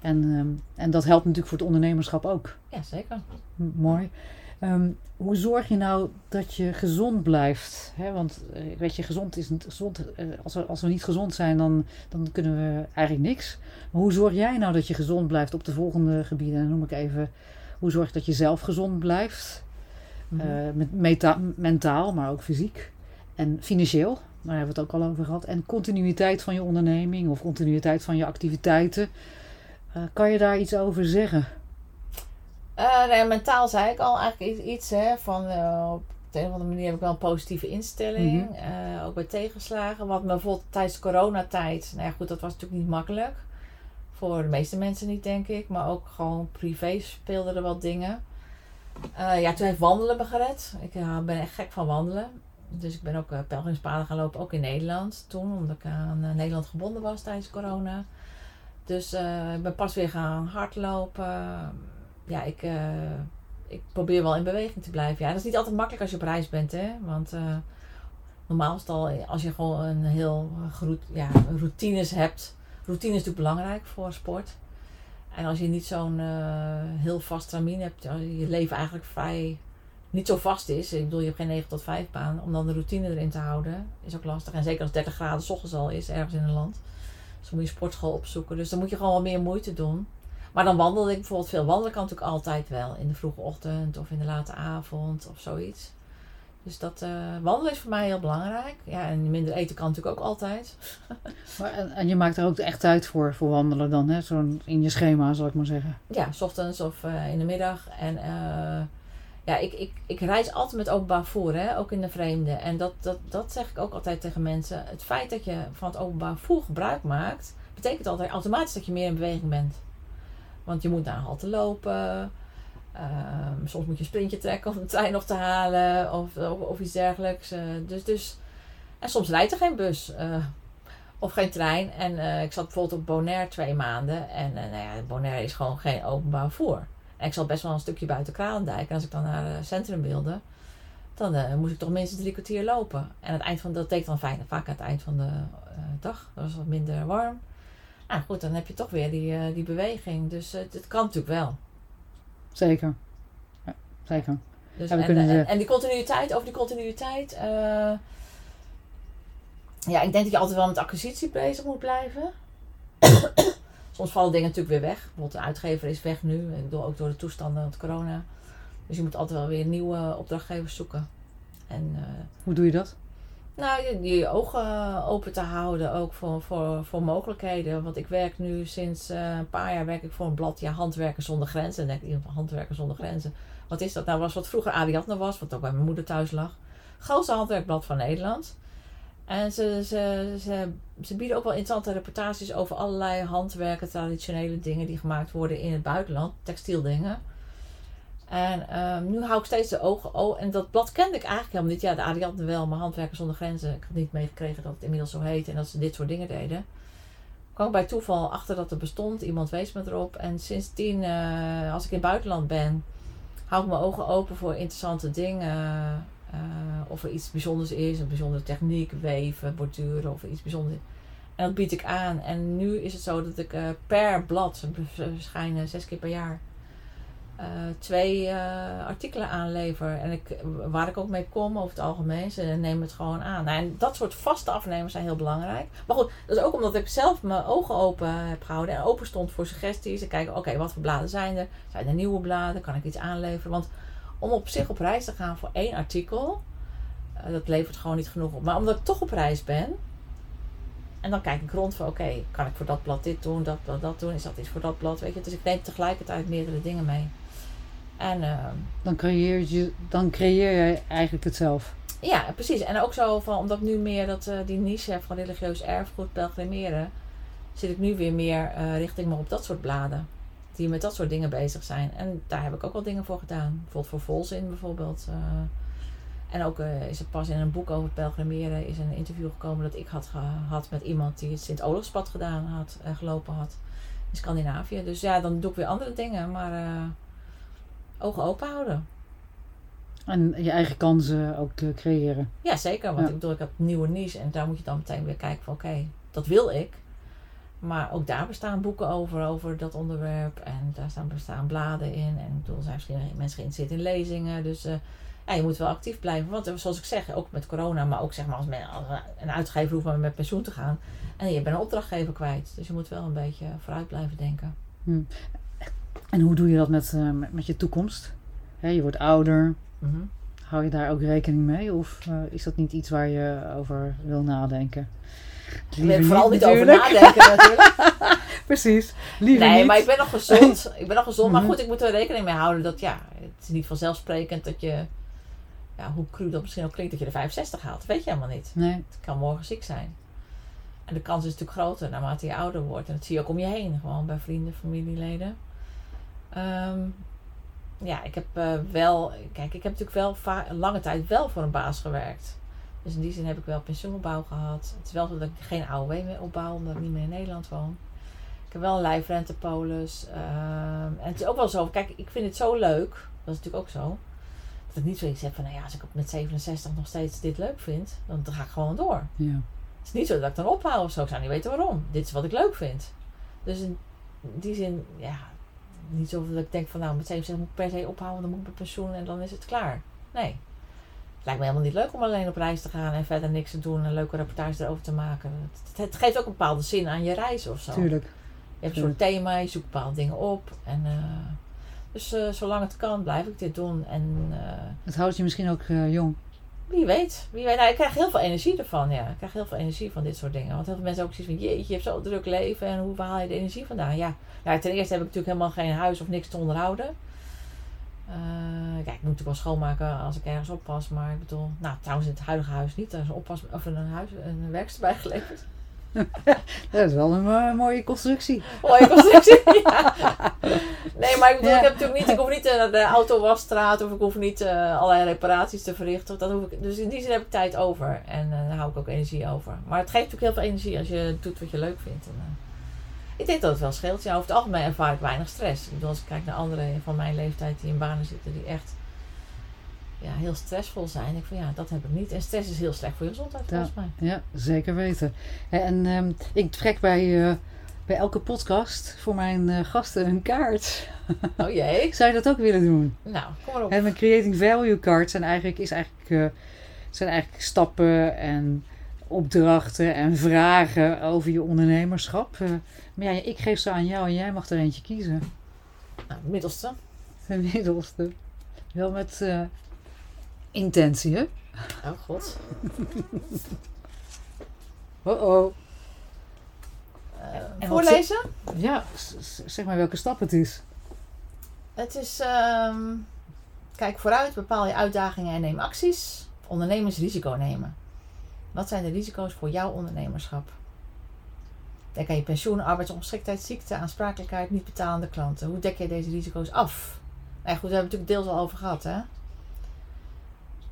En, um, en dat helpt natuurlijk voor het ondernemerschap ook.
Ja, zeker.
M mooi. Um, hoe zorg je nou dat je gezond blijft? Want uh, weet je, gezond is niet gezond. Uh, als, we, als we niet gezond zijn, dan, dan kunnen we eigenlijk niks. Maar hoe zorg jij nou dat je gezond blijft op de volgende gebieden? En dan noem ik even, hoe zorg je dat je zelf gezond blijft? Mm -hmm. uh, meta mentaal, maar ook fysiek. En financieel, daar hebben we het ook al over gehad. En continuïteit van je onderneming of continuïteit van je activiteiten. Uh, kan je daar iets over zeggen?
Uh, nee, mentaal zei ik al eigenlijk iets hè, van uh, op de een of andere manier heb ik wel een positieve instelling. Mm -hmm. uh, ook bij tegenslagen. Wat me bijvoorbeeld tijdens de coronatijd, nou ja goed, dat was natuurlijk niet makkelijk. Voor de meeste mensen niet, denk ik. Maar ook gewoon privé speelden er wat dingen. ja, toen heeft wandelen me gered. Ik ben echt gek van wandelen. Dus ik ben ook pelgrimspaden gaan lopen, ook in Nederland toen. Omdat ik aan Nederland gebonden was tijdens corona. Dus ik ben pas weer gaan hardlopen ja, ik, uh, ik probeer wel in beweging te blijven. Ja, dat is niet altijd makkelijk als je op reis bent, hè. Want uh, normaal is het al, als je gewoon een heel groet, ja, routines hebt. Routine is natuurlijk belangrijk voor sport. En als je niet zo'n uh, heel vast tramien hebt, je leven eigenlijk vrij niet zo vast is. Ik bedoel, je hebt geen 9 tot 5 baan. Om dan de routine erin te houden, is ook lastig. En zeker als 30 graden s ochtends al is, ergens in een land. Dus dan moet je sportschool opzoeken. Dus dan moet je gewoon wat meer moeite doen. Maar dan wandelde ik bijvoorbeeld veel. Wandelen kan natuurlijk altijd wel. In de vroege ochtend of in de late avond of zoiets. Dus dat uh, wandelen is voor mij heel belangrijk. Ja, en minder eten kan natuurlijk ook altijd.
maar, en, en, je maakt er ook echt tijd voor, voor wandelen dan, hè? Zo'n in je schema, zal ik maar zeggen.
Ja, s ochtends of uh, in de middag. En uh, ja, ik, ik, ik reis altijd met openbaar voer, hè? ook in de vreemde. En dat, dat, dat zeg ik ook altijd tegen mensen. Het feit dat je van het openbaar voer gebruik maakt, betekent altijd automatisch dat je meer in beweging bent. Want je moet naar een halte lopen. Um, soms moet je een sprintje trekken om de trein nog te halen. Of, of, iets dergelijks. Uh, dus, dus, en soms rijdt er geen bus. Uh, of geen trein. En uh, ik zat bijvoorbeeld op Bonaire twee maanden. En nou ja, Bonaire is gewoon geen openbaar voer. En ik zat best wel een stukje buiten Kralendijk. En als ik dan naar het centrum wilde. Dan moest ik toch minstens drie kwartier lopen. En aan het eind van dat deed dan fijn. Vaak aan het eind van de dag. Dat was wat minder warm. Nou goed, dan heb je toch weer die, uh, die beweging. Dus uh, het kan natuurlijk wel.
Zeker. Ja, zeker.
Dus ja, en, kunnen, en, en, die continuïteit, over die continuïteit. Uh, ja, ik denk dat je altijd wel met acquisitie bezig moet blijven. Soms vallen dingen natuurlijk weer weg. Bijvoorbeeld de uitgever is weg nu. Ook door de toestanden van corona. Dus je moet altijd wel weer nieuwe opdrachtgevers zoeken. En,
Hoe doe je dat?
Nou, je, ogen open te houden ook voor, voor, voor mogelijkheden. Want ik werk nu sinds uh, een paar jaar werk ik voor een blad, ja, Handwerkers zonder Grenzen. En denk ik, Handwerkers zonder Grenzen. Wat is dat nou? Was wat vroeger Ariadne was, wat ook bij mijn moeder thuis lag. Grootste handwerkblad van Nederland. En ze, ze, ze, ze bieden ook wel interessante reportages over allerlei handwerken, traditionele dingen die gemaakt worden in het buitenland, textieldingen. En um, nu hou ik steeds de ogen open. En dat blad kende ik eigenlijk helemaal niet. Ja, de Ariadne wel, maar Handwerkers zonder Grenzen. Ik had niet meegekregen dat het inmiddels zo heet en dat ze dit soort dingen deden. Ik kwam bij toeval achter dat er bestond. Iemand wees me erop. En sindsdien, uh, als ik in het buitenland ben, hou ik mijn ogen open voor interessante dingen. Uh, of er iets bijzonders is, een bijzondere techniek, weven, borduren of iets bijzonders. En dat bied ik aan. En nu is het zo dat ik eh, per blad, ze verschijnen zes keer per jaar, eh, twee eh, artikelen aanlever. En ik, waar ik ook mee kom over het algemeen, ze nemen het gewoon aan. Nou, en dat soort vaste afnemers zijn heel belangrijk. Maar goed, dat is ook omdat ik zelf mijn ogen open heb gehouden en open stond voor suggesties. En kijken, oké, wat voor bladen zijn er? Zijn er nieuwe bladen? Kan ik iets aanleveren? Want om op zich op reis te gaan voor één artikel, dat levert gewoon niet genoeg op. Maar omdat ik toch op reis ben, en dan kijk ik rond van oké, kan ik voor dat blad dit doen, dat blad dat doen, is dat iets voor dat blad, weet je. Dus ik neem tegelijkertijd meerdere dingen mee. En, uh,
dan, creëer je, dan creëer je eigenlijk het zelf.
Ja, precies. En ook zo van, omdat ik nu meer dat, uh, die niche heb van religieus erfgoed, pelgrimeren, zit ik nu weer meer uh, richting me op dat soort bladen. Die met dat soort dingen bezig zijn. En daar heb ik ook wel dingen voor gedaan. Bijvoorbeeld voor Volzin bijvoorbeeld. En ook is er pas in een boek over pelgrimeren is een interview gekomen dat ik had gehad met iemand die het Sint-Olofspad gedaan had en gelopen had in Scandinavië. Dus ja, dan doe ik weer andere dingen, maar ogen open houden.
En je eigen kansen ook uh, creëren.
Ja, zeker. Want ja. ik bedoel, ik heb nieuwe niche en daar moet je dan meteen weer kijken van oké, okay, dat wil ik. Maar ook daar bestaan boeken over, over dat onderwerp. En daar staan, bestaan bladen in. En ik bedoel, er zijn misschien mensen geïnteresseerd in lezingen. Dus ja, je moet wel actief blijven. Want zoals ik zeg, ook met corona, maar ook zeg maar als, men, als een uitgever hoeft maar met pensioen te gaan. En je bent een opdrachtgever kwijt. Dus je moet wel een beetje vooruit blijven denken.
Hmm. En hoe doe je dat met, uh, met, met, je toekomst? Je wordt ouder. Mm-hmm. Hou je daar ook rekening mee? Of uh, is dat niet iets waar je over wil nadenken?
Ik ben vooral niet, niet over nadenken natuurlijk.
Precies.
Liever nee, niet. maar ik ben nog gezond. Ik ben nog gezond. Maar goed, ik moet er rekening mee houden dat ja, het is niet vanzelfsprekend dat je ja, hoe cru dat misschien ook klinkt, dat je de 65 haalt. weet je helemaal niet.
Nee.
Het kan morgen ziek zijn. En de kans is natuurlijk groter naarmate je ouder wordt. En dat zie je ook om je heen, gewoon bij vrienden, familieleden. Um, ja, ik heb uh, wel, kijk, ik heb natuurlijk wel lange tijd wel voor een baas gewerkt. Dus in die zin heb ik wel pensioenopbouw gehad. Het is wel zo dat ik geen AOW meer opbouw, omdat ik niet meer in Nederland woon. Ik heb wel een lijfrentepolis. Uh, en het is ook wel zo, kijk, ik vind het zo leuk. Dat is natuurlijk ook zo dat ik niet zoiets heb van, nou ja, als ik met 67 nog steeds dit leuk vind, dan, dan ga ik gewoon door.
Ja.
Het is niet zo dat ik dan ophoud of zo. Ik zou niet weten waarom. Dit is wat ik leuk vind. Dus in die zin, ja, niet zo dat ik denk van, nou, met 67 moet ik per se ophouden, dan moet ik mijn pensioen en dan is het klaar. Nee. Het lijkt me helemaal niet leuk om alleen op reis te gaan en verder niks te doen en leuke reportages erover te maken. Het, het, geeft ook een bepaalde zin aan je reis of zo.
Tuurlijk.
Je hebt een soort thema, je zoekt bepaalde dingen op en... Uh, dus uh, zolang het kan, blijf ik dit doen. En, uh,
het houdt je misschien ook jong.
Wie weet. Wie weet. Nou, ik krijg heel veel energie ervan. Ja. Ik krijg heel veel energie van dit soort dingen. Want heel veel mensen ook zoiets van... Jeetje, je hebt zo'n druk leven. En hoe haal je de energie vandaan? Ja. ja, ten eerste heb ik natuurlijk helemaal geen huis of niks te onderhouden. kijk, ik moet natuurlijk wel schoonmaken als ik ergens oppas. Maar ik bedoel... Nou, trouwens in het huidige huis niet. Er is een, oppas, of een, huis, een werkster bijgeleverd.
dat is wel een uh, mooie constructie.
Mooie constructie, ja. Nee, maar ik bedoel, ja. ik heb natuurlijk niet, ik hoef niet naar de autowasstraat of ik hoef niet uh, allerlei reparaties te verrichten. Dat hoef ik, dus in die zin heb ik tijd over en uh, daar hou ik ook energie over. Maar het geeft natuurlijk heel veel energie als je doet wat je leuk vindt. En, ik denk dat het wel scheelt. Ja, over het algemeen ervaar ik weinig stress. Ik bedoel, als ik kijk naar anderen van mijn leeftijd die in banen zitten die echt ja, heel stressvol zijn. Ik van ja, dat heb ik niet. En stress is heel slecht voor je gezondheid, volgens
ja,
mij.
Ja, zeker weten. En um, ik trek bij, uh, bij elke podcast voor mijn uh, gasten een kaart.
Oh jee.
Zou je dat ook willen doen?
Nou, kom maar op.
En mijn Creating Value Card zijn eigenlijk, is eigenlijk, uh, zijn eigenlijk stappen en opdrachten en vragen over je ondernemerschap. maar ja, ik geef ze aan jou en jij mag er eentje kiezen.
Nou, middelste.
De middelste. Wel met intentie, hè?
Oh god.
oh oh.
Uh, voorlezen?
Ja, zeg maar welke stap het is.
Het is, um, kijk vooruit, bepaal je uitdagingen en neem acties. Ondernemers risico nemen. Wat zijn de risico's voor jouw ondernemerschap? Denk aan je pensioen, arbeidsongeschiktheid, ziekte, aansprakelijkheid, niet betalende klanten. Hoe dek je deze risico's af? Nou goed, daar hebben we het natuurlijk deels al over gehad, hè?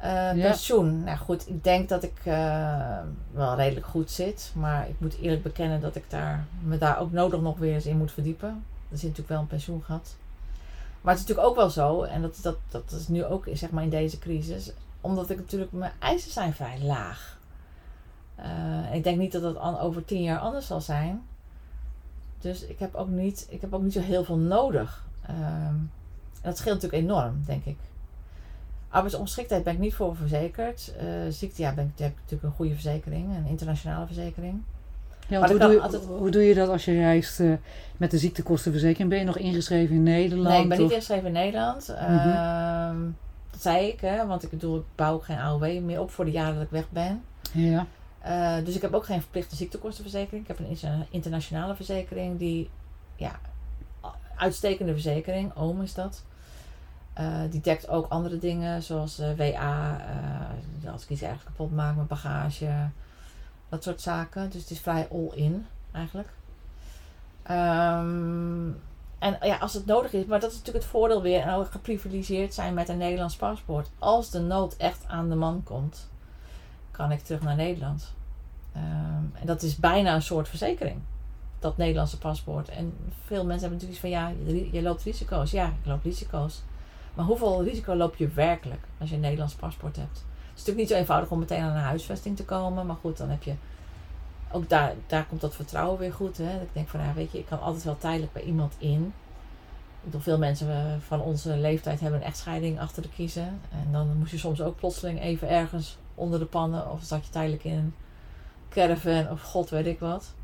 Uh, pensioen. Nou goed, ik denk dat ik uh, wel redelijk goed zit. Maar ik moet eerlijk bekennen dat ik daar, me daar ook nodig nog weer eens in moet verdiepen. Er zit natuurlijk wel een pensioengat. Maar het is natuurlijk ook wel zo, en dat, dat, dat is nu ook zeg maar in deze crisis, omdat ik natuurlijk mijn eisen zijn vrij laag. Eh, ik denk niet dat dat over tien jaar anders zal zijn. Dus ik heb ook niet, ik heb ook niet zo heel veel nodig. Ehm, dat scheelt natuurlijk enorm, denk ik. Arbeidsongeschiktheid ben ik niet voor verzekerd. Eh ziekte, ja, ben ik, heb ik natuurlijk een goede verzekering, een internationale verzekering.
Ja,
Maar
hoe, doe je,
altijd-
hoe doe je dat als je reist eh, met de ziektekostenverzekering? Ben je nog ingeschreven in Nederland?
Nee, ik ben niet ingeschreven in Nederland.
Mhm.
Ehm, dat zei ik, hè, want ik bedoel, ik bouw geen AOW meer op voor de jaren dat ik weg ben.
Ja.
Eh, dus ik heb ook geen verplichte ziektekostenverzekering. Ik heb een interna- internationale verzekering die, ja, uitstekende verzekering, OOM is dat. Eh, die dekt ook andere dingen zoals eh, WA, eh, als ik iets ergens kapot maak, mijn bagage, dat soort zaken. Dus het is vrij all-in eigenlijk. Ehm, en ja, als het nodig is, maar dat is natuurlijk het voordeel weer en ook geprivilegeerd zijn met een Nederlands paspoort. Als de nood echt aan de man komt, kan ik terug naar Nederland. Ehm, en dat is bijna een soort verzekering, dat Nederlandse paspoort. En veel mensen hebben natuurlijk van, ja, je loopt risico's. Ja, ik loop risico's. Maar hoeveel risico loop je werkelijk als je een Nederlands paspoort hebt? Het is natuurlijk niet zo eenvoudig om meteen aan een huisvesting te komen. Maar goed, dan heb je... Ook daar, daar komt dat vertrouwen weer goed. Hè? Ik denk van, ja, weet je, ik kan altijd wel tijdelijk bij iemand in. Bedoel, veel mensen eh, van onze leeftijd hebben een echtscheiding achter de kiezen. En dan moest je soms ook plotseling even ergens onder de pannen. Of zat je tijdelijk in een caravan of god weet ik wat.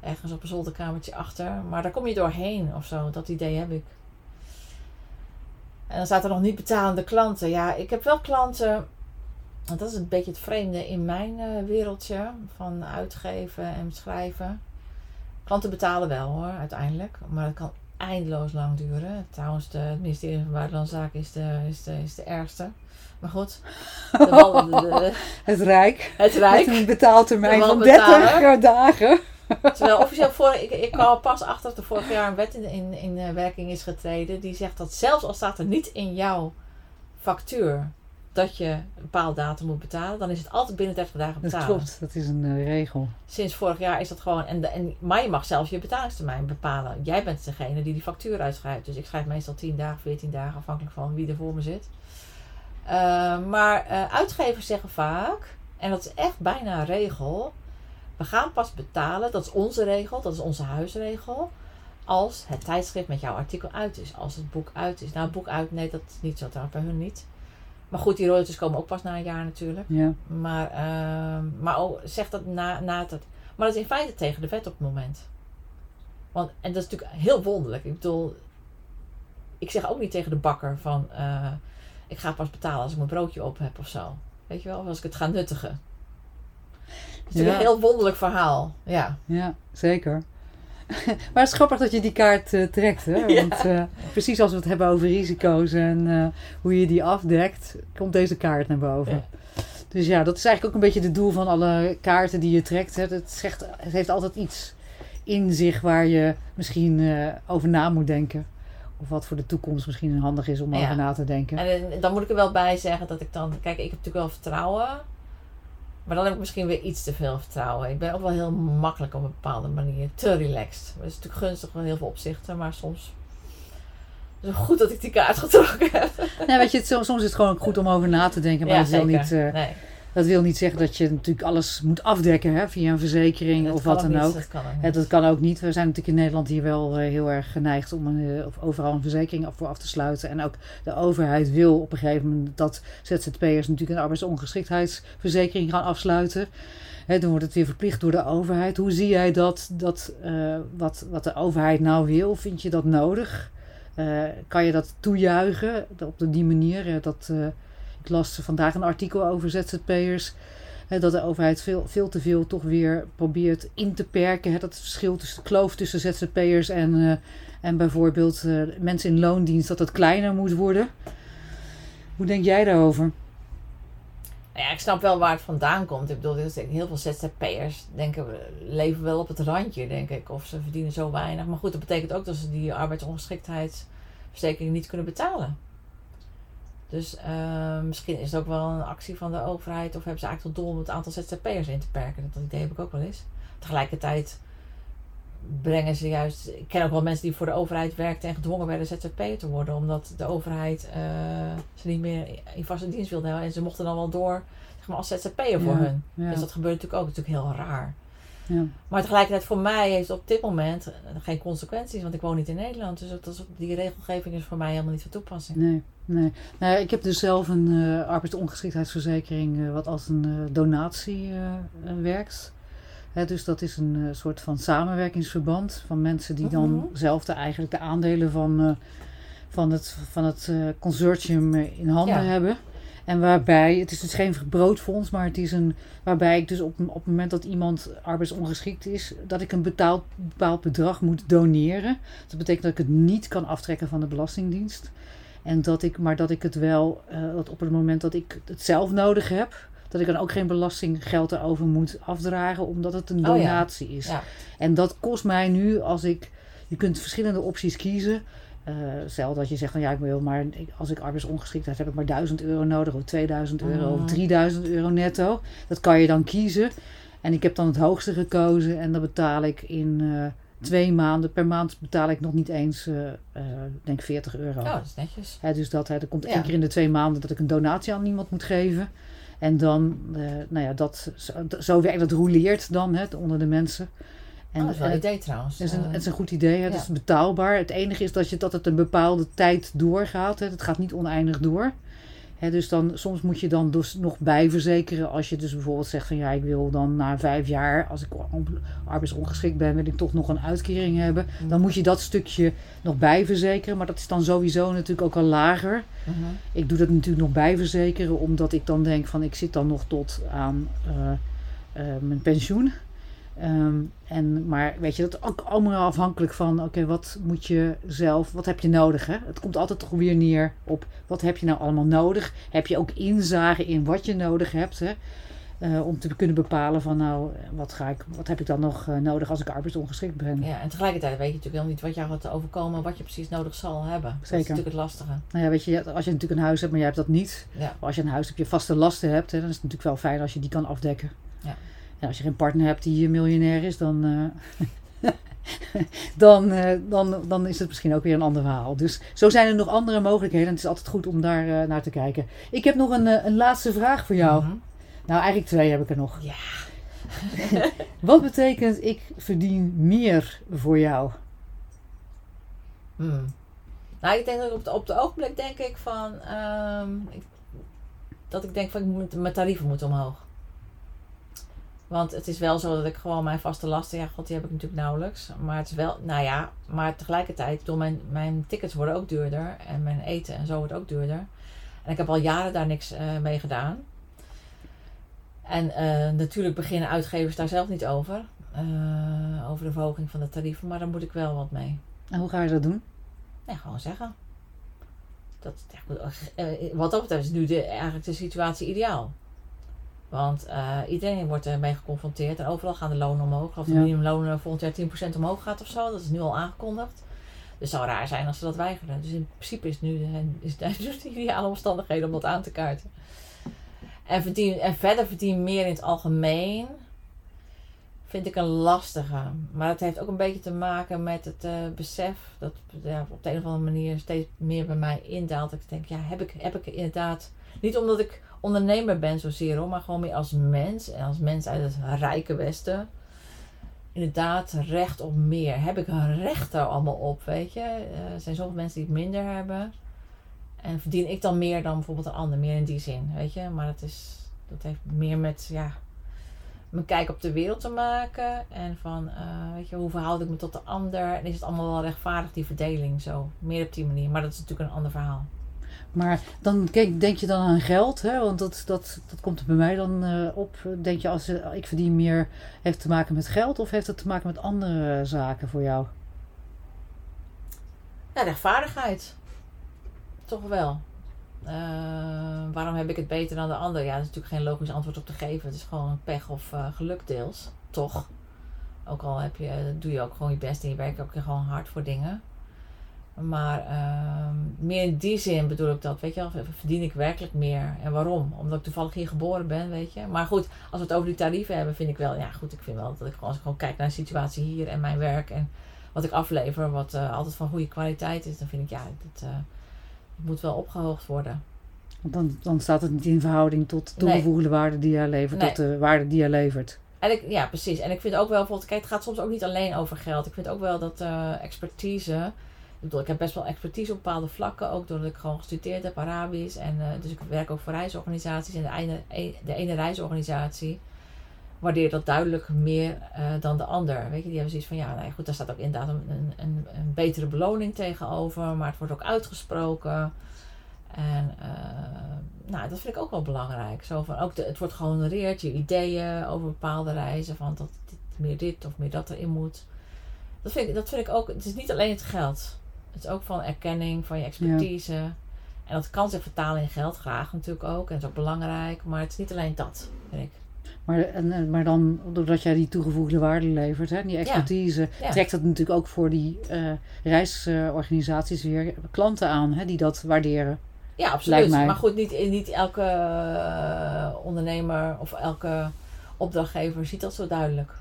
Ergens op een zolderkamertje achter. Maar daar kom je doorheen of zo. Dat idee heb ik. En dan staat er nog niet betalende klanten. Ja, ik heb wel klanten. Dat is een beetje het vreemde in mijn eh, wereldje van uitgeven en schrijven. Klanten betalen wel hoor, uiteindelijk. Maar het kan eindeloos lang duren. Trouwens, de, het ministerie van Buitenlandse Zaken is de, is de, is de ergste. Maar goed, de, wal- de- de-
Het Rijk.
het Rijk.
Met een betaaltermijn van
wanbetaler.
30 dagen.
Terwijl officieel voor, ik, ik kwam pas achter dat er vorig jaar een wet in, in, in eh, werking is getreden. Die zegt dat zelfs al staat er niet in jouw factuur dat je een bepaald datum moet betalen, dan is het altijd binnen 30 dagen
Dat
betalen.
klopt, dat is een eh, regel.
Sinds vorig jaar is dat gewoon. En, de, en, maar je mag zelfs je betalingstermijn bepalen. Jij bent degene die die factuur uitschrijft. Dus ik schrijf meestal 10 dagen, 14 dagen, afhankelijk van wie er voor me zit. Eh, maar uitgevers zeggen vaak, en dat is echt bijna een regel. We gaan pas betalen, dat is onze regel, dat is onze huisregel. Als het tijdschrift met jouw artikel uit is. Als het boek uit is. Nou, het boek uit, nee, dat is niet zo trouwens bij hun niet. Maar goed, die royalties komen ook pas na een jaar natuurlijk.
Ja.
Maar, ehm, maar ook, zeg dat na, na het. Maar dat is in feite tegen de wet op het moment. Want, en dat is natuurlijk heel wonderlijk. Ik bedoel, ik zeg ook niet tegen de bakker van eh, ik ga pas betalen als ik mijn broodje op heb of zo. Weet je wel, of als ik het ga nuttigen. Het is
Ja.
een heel wonderlijk verhaal. Ja.
Ja, zeker. maar het is grappig dat je die kaart eh, trekt. Hè?
Ja.
Want eh, precies als we het hebben over risico's en eh, hoe je die afdekt, komt deze kaart naar boven.
Ja.
Dus ja, dat is eigenlijk ook een beetje het doel van alle kaarten die je trekt. Hè? Het, zegt, het heeft altijd iets in zich waar je misschien over na moet denken. Of wat voor de toekomst misschien handig is om
Ja.
over na te denken.
En dan moet ik er wel bij zeggen dat ik dan. Kijk, ik heb natuurlijk wel vertrouwen. Maar dan heb ik misschien weer iets te veel vertrouwen. Ik ben ook wel heel makkelijk op een bepaalde manier. Te relaxed. Dat is natuurlijk gunstig in heel veel opzichten. Maar soms. Het is goed dat ik die kaart getrokken heb.
Nee, weet je, het, soms is het gewoon goed om over na te denken. Maar
ja,
wil
zeker.
niet, eh,
nee,
dat wil niet zeggen dat je natuurlijk alles moet afdekken hè, via een verzekering
dat
of wat dan
niet,
ook.
Dat kan ook niet.
dat kan ook niet. We zijn natuurlijk in Nederland hier wel eh, heel erg geneigd om een, eh, of overal een verzekering voor af te sluiten. En ook de overheid wil op een gegeven moment dat ZZP'ers natuurlijk een arbeidsongeschiktheidsverzekering gaan afsluiten. Dan wordt het weer verplicht door de overheid. Hoe zie jij dat, dat eh, wat, wat de overheid nou wil? Vind je dat nodig? Kan je dat toejuichen op die manier? Dat, ik las vandaag een artikel over ZZP'ers. Dat de overheid veel, veel te veel toch weer probeert in te perken. Dat verschil tussen de kloof tussen ZZP'ers en, eh, en bijvoorbeeld eh, mensen in loondienst, dat dat kleiner moet worden. Hoe denk jij daarover?
Ja, ik snap wel waar het vandaan komt. Ik bedoel, heel veel ZZP'ers denken, leven wel op het randje, denk ik. Of ze verdienen zo weinig. Maar goed, dat betekent ook dat ze die arbeidsongeschiktheidsverzekering niet kunnen betalen. Dus eh, misschien is het ook wel een actie van de overheid. Of hebben ze eigenlijk tot doel om het aantal ZZP'ers in te perken. Dat idee heb ik ook wel eens. Tegelijkertijd brengen ze juist... Ik ken ook wel mensen die voor de overheid werkten en gedwongen werden ZZP'er te worden. Omdat de overheid eh, ze niet meer in vaste dienst wilde hebben. En ze mochten dan wel door. maar als ZZP'er voor
Ja,
hun.
ja.
Dus dat gebeurt natuurlijk ook. Dat is natuurlijk heel raar.
Ja.
Maar tegelijkertijd voor mij heeft het op dit moment eh, geen consequenties, want ik woon niet in Nederland. Dus dat is, die regelgeving is voor mij helemaal niet van toepassing.
Nee, nee. Nou ja, ik heb dus zelf een eh arbeidsongeschiktheidsverzekering eh, wat als een eh, donatie werkt. Hè, dus dat is een soort van samenwerkingsverband van mensen die dan
Mhm.
zelf de, eigenlijk de aandelen van, van het, van het consortium in handen
Ja.
hebben. En waarbij, het is dus geen broodfonds, maar het is een, waarbij ik dus op, op het moment dat iemand arbeidsongeschikt is, dat ik een betaald, bepaald bedrag moet doneren. Dat betekent dat ik het niet kan aftrekken van de Belastingdienst. En dat ik, maar dat ik het wel, eh, dat op het moment dat ik het zelf nodig heb, dat ik dan ook geen belastinggeld erover moet afdragen, omdat het een
Oh ja.
donatie is.
Ja.
En dat kost mij nu, als ik, je kunt verschillende opties kiezen. Eh stel dat je zegt van ja, ik wil maar, als ik arbeidsongeschiktheid heb, heb ik maar 1000 euro nodig, of 2000 euro, of 3000 euro netto. Dat kan je dan kiezen. En ik heb dan het hoogste gekozen en dat betaal ik in eh, twee maanden. Per maand betaal ik nog niet eens, eh eh, ik denk 40 euro.
Oh, dat is netjes.
Hè, dus dat hè, er komt
Ja.
één keer in de twee maanden dat ik een donatie aan iemand moet geven. En dan, eh, nou ja, dat, zo, zo werkt dat roleert dan hè, onder de mensen. En,
oh, dat is wel
en
een idee trouwens.
het is een,
Eh,
het is een goed idee, hè, het
ja.
is betaalbaar. Het enige is dat, je, dat het een bepaalde tijd doorgaat. Hè. Het gaat niet oneindig door. Dus dan, soms moet je dan dus nog bijverzekeren. Als je dus bijvoorbeeld zegt van ja, ik wil dan na vijf jaar, als ik on- arbeidsongeschikt ben, wil ik toch nog een uitkering hebben.
Mhm.
Dan moet je dat stukje nog bijverzekeren. Maar dat is dan sowieso natuurlijk ook al lager.
mhm.
Ik doe dat natuurlijk nog bijverzekeren, omdat ik dan denk van ik zit dan nog tot aan eh, eh, mijn pensioen. Ehm, en, maar weet je, dat is ook allemaal afhankelijk van, oké, wat moet je zelf, wat heb je nodig? Hè? Het komt altijd toch weer neer op, wat heb je nou allemaal nodig? Heb je ook inzage in wat je nodig hebt? Hè? Eh, om te kunnen bepalen van, nou, wat, ga ik, wat heb ik dan nog eh, nodig als ik arbeidsongeschikt ben?
Ja, en tegelijkertijd weet je natuurlijk wel niet wat jou gaat overkomen, wat je precies nodig zal hebben. Dat is
Zeker.
natuurlijk het lastige.
Nou ja, weet je, als je natuurlijk een huis hebt, maar jij hebt dat niet.
Ja.
Als je een huis hebt, je vaste lasten hebt, hè, dan is het natuurlijk wel fijn als je die kan afdekken.
Ja.
En als je geen partner hebt die miljonair is, dan, eh, dan, eh, dan, dan is het misschien ook weer een ander verhaal. Dus zo zijn er nog andere mogelijkheden. En het is altijd goed om daar eh, naar te kijken. Ik heb nog een, een laatste vraag voor jou.
Mhm.
Nou, eigenlijk twee heb ik er nog.
Ja.
Wat betekent ik verdien meer voor jou?
Hmm. Nou, ik denk dat ik op, de, op het ogenblik denk ik van... ehm, ik- dat ik denk van, ik moet, mijn tarieven moeten omhoog. Want het is wel zo dat ik gewoon mijn vaste lasten... Ja, god, die heb ik natuurlijk nauwelijks. Maar het is wel... Nou ja, maar tegelijkertijd... Door mijn, mijn tickets worden ook duurder. En mijn eten en zo wordt ook duurder. En ik heb al jaren daar niks eh, mee gedaan. En eh, natuurlijk beginnen uitgevers daar zelf niet over. eh, over de verhoging van de tarieven. Maar daar moet ik wel wat mee.
En hoe ga je dat doen?
Nee, gewoon zeggen. Dat, ja, wat dat betreft is nu de, eigenlijk de situatie ideaal. Want eh, iedereen wordt ermee geconfronteerd en overal gaan de lonen omhoog. Of de
Ja.
minimumloon volgend jaar 10% omhoog gaat of zo. Dat is nu al aangekondigd. Dus het zou raar zijn als ze dat weigeren. Dus in principe is nu de, is de ideale omstandigheden om dat aan te kaarten. En, verdien, en verder verdien meer in het algemeen vind ik een lastige. Maar het heeft ook een beetje te maken met het eh, besef dat ja, op de een of andere manier steeds meer bij mij indaalt. Dat ik denk, ja, heb ik, heb ik inderdaad. Niet omdat ik ondernemer ben zozeer hoor, maar gewoon meer als mens. En als mens uit het rijke Westen. Inderdaad, recht op meer. Heb ik een recht daar allemaal op, weet je? Eh, er zijn zoveel mensen die het minder hebben. En verdien ik dan meer dan bijvoorbeeld een ander, meer in die zin, weet je? Maar dat, is, dat heeft meer met, ja, mijn kijk op de wereld te maken. En van, eh, weet je, hoe verhoud ik me tot de ander? En is het allemaal wel rechtvaardig, die verdeling zo? Meer op die manier. Maar dat is natuurlijk een ander verhaal.
Maar dan denk je dan aan geld, hè? want dat, dat, dat komt er bij mij dan eh, op. Denk je als eh, ik verdien meer, heeft het te maken met geld of heeft het te maken met andere zaken voor jou?
Ja, rechtvaardigheid. Toch wel. Eh, waarom heb ik het beter dan de ander? Ja, dat is natuurlijk geen logisch antwoord op te geven. Het is gewoon pech of geluk deels. Toch? Ook al heb je, doe je ook gewoon je best en je werkt ook gewoon hard voor dingen. Maar ehm, meer in die zin bedoel ik dat. Weet je wel, verdien ik werkelijk meer. En waarom? Omdat ik toevallig hier geboren ben, weet je. Maar goed, als we het over die tarieven hebben, vind ik wel... Ja, goed, ik vind wel dat ik gewoon, als ik gewoon kijk naar de situatie hier en mijn werk... en wat ik aflever, wat eh, altijd van goede kwaliteit is... dan vind ik, ja, het, eh, moet wel opgehoogd worden.
Want dan, dan staat het niet in verhouding tot de toegevoegde waarde die jij levert,
Nee.
tot de waarde die jij levert.
En ik, ja, precies. En ik vind ook wel, bijvoorbeeld, kijk, het gaat soms ook niet alleen over geld. Ik vind ook wel dat eh, expertise. Ik bedoel, ik heb best wel expertise op bepaalde vlakken. Ook doordat ik gewoon gestudeerd heb Arabisch. En eh, dus ik werk ook voor reisorganisaties. En de ene, e- de ene reisorganisatie waardeert dat duidelijk meer eh, dan de ander. Weet je, die hebben zoiets van, ja, nou ja, goed, daar staat ook inderdaad een, een, een, betere beloning tegenover. Maar het wordt ook uitgesproken. En eh, nou, dat vind ik ook wel belangrijk. Zo van, ook de, het wordt gehonoreerd, je ideeën over bepaalde reizen. Van dat meer dit of meer dat erin moet. Dat vind, ik, dat vind ik ook. Het is niet alleen het geld. Het is ook van erkenning van je expertise. En dat kan zich vertalen in geld, graag natuurlijk ook. En dat is ook belangrijk. Maar het is niet alleen dat, vind ik.
Maar, en, en- maar dan, doordat jij die toegevoegde waarde levert, hè, die expertise,
Ja.
trekt dat natuurlijk ook voor die eh, reisorganisaties weer klanten aan hè, die dat waarderen.
Ja, absoluut. Maar goed, niet, niet elke eh, ondernemer of elke opdrachtgever ziet dat zo duidelijk.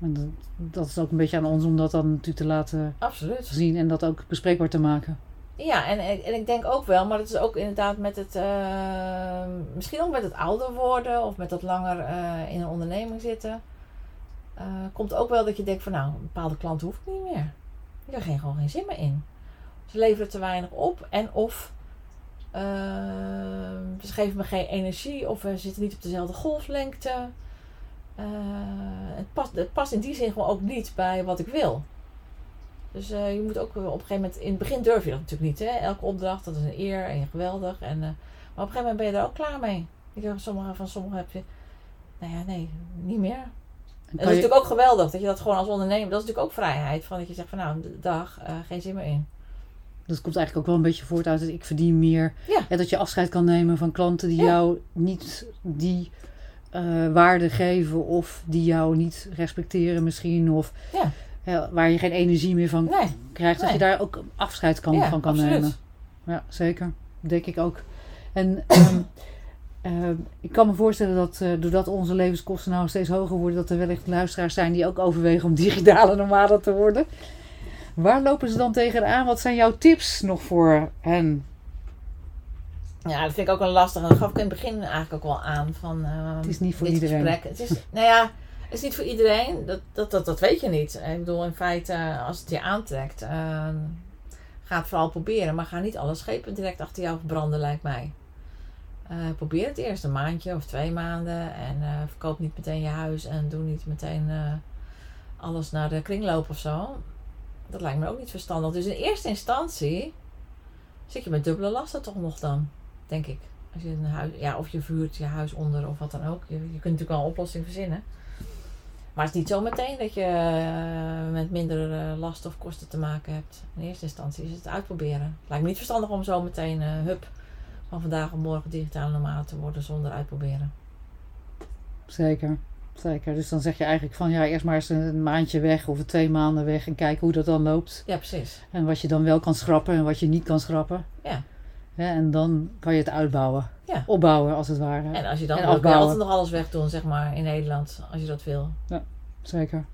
En dat, dat is ook een beetje aan ons om dat dan natuurlijk te laten
Absoluut.
zien en dat ook bespreekbaar te maken.
Ja, en, en ik denk ook wel, maar dat is ook inderdaad met het, eh, misschien ook met het ouder worden of met dat langer eh, in een onderneming zitten. eh, komt ook wel dat je denkt van nou, een bepaalde klant hoef ik niet meer. Ik heb geen, gewoon geen zin meer in. Ze leveren te weinig op en of ze geven me geen energie of we zitten niet op dezelfde golflengte. Eh, het, past, het past in die zin gewoon ook niet bij wat ik wil. Dus eh, je moet ook eh, op een gegeven moment, in het begin durf je dat natuurlijk niet. Hè? Elke opdracht, dat is een eer en geweldig. En, maar op een gegeven moment ben je er ook klaar mee. Ik denk, sommige, van sommigen heb je, nou ja, nee, niet meer. En dat is
je,
natuurlijk ook geweldig, dat je dat gewoon als ondernemer, dat is natuurlijk ook vrijheid. Van dat je zegt van nou, dag, geen zin meer in.
dat komt eigenlijk ook wel een beetje voort uit het ik verdien meer.
Ja.
En dat je afscheid kan nemen van klanten die jou niet die eh, waarde geven of die jou niet respecteren misschien. Of
Ja.
waar je geen energie meer van
Nee,
krijgt. Dat je daar ook afscheid kan,
ja,
van kan
absoluut.
nemen. Ja, zeker. Denk ik ook. En ehm, ehm, ik kan me voorstellen dat eh, doordat onze levenskosten nou steeds hoger worden, dat er wellicht luisteraars zijn die ook overwegen om digitale nomaden te worden. Waar lopen ze dan tegenaan? Wat zijn jouw tips nog voor hen?
Ja, dat vind ik ook wel lastig. Dat gaf ik in het begin eigenlijk ook wel aan. Van, eh,
Het is niet voor iedereen.
Gesprek. Het is, nou ja, het is niet voor iedereen. Dat, dat, dat, dat weet je niet. Ik bedoel, in feite, als het je aantrekt, eh, ga het vooral proberen. Maar ga niet alle schepen direct achter jou verbranden, lijkt mij. Eh, probeer het eerst een maandje of twee maanden. En eh, verkoop niet meteen je huis. En doe niet meteen eh, alles naar de kringloop of zo. Dat lijkt me ook niet verstandig. Dus in eerste instantie zit je met dubbele lasten toch nog dan, denk ik. Als je een huis, ja, of je vuurt je huis onder of wat dan ook. Je, je kunt natuurlijk wel een oplossing verzinnen. Maar het is niet zo meteen dat je eh, met minder eh, lasten of kosten te maken hebt. In eerste instantie is het uitproberen. Lijkt me niet verstandig om zo meteen, eh hup, van vandaag op morgen digitale normaal te worden zonder uitproberen.
Zeker. Zeker. Dus dan zeg je eigenlijk van ja, eerst maar eens een maandje weg of twee maanden weg en kijken hoe dat dan loopt.
Ja, precies.
En wat je dan wel kan schrappen en wat je niet kan schrappen.
Ja.
Ja, en dan kan je het uitbouwen.
Ja.
Opbouwen als het ware.
En als je dan
afbouwen.
altijd nog alles wegdoen, zeg maar, in Nederland, als je dat wil.
Zeker.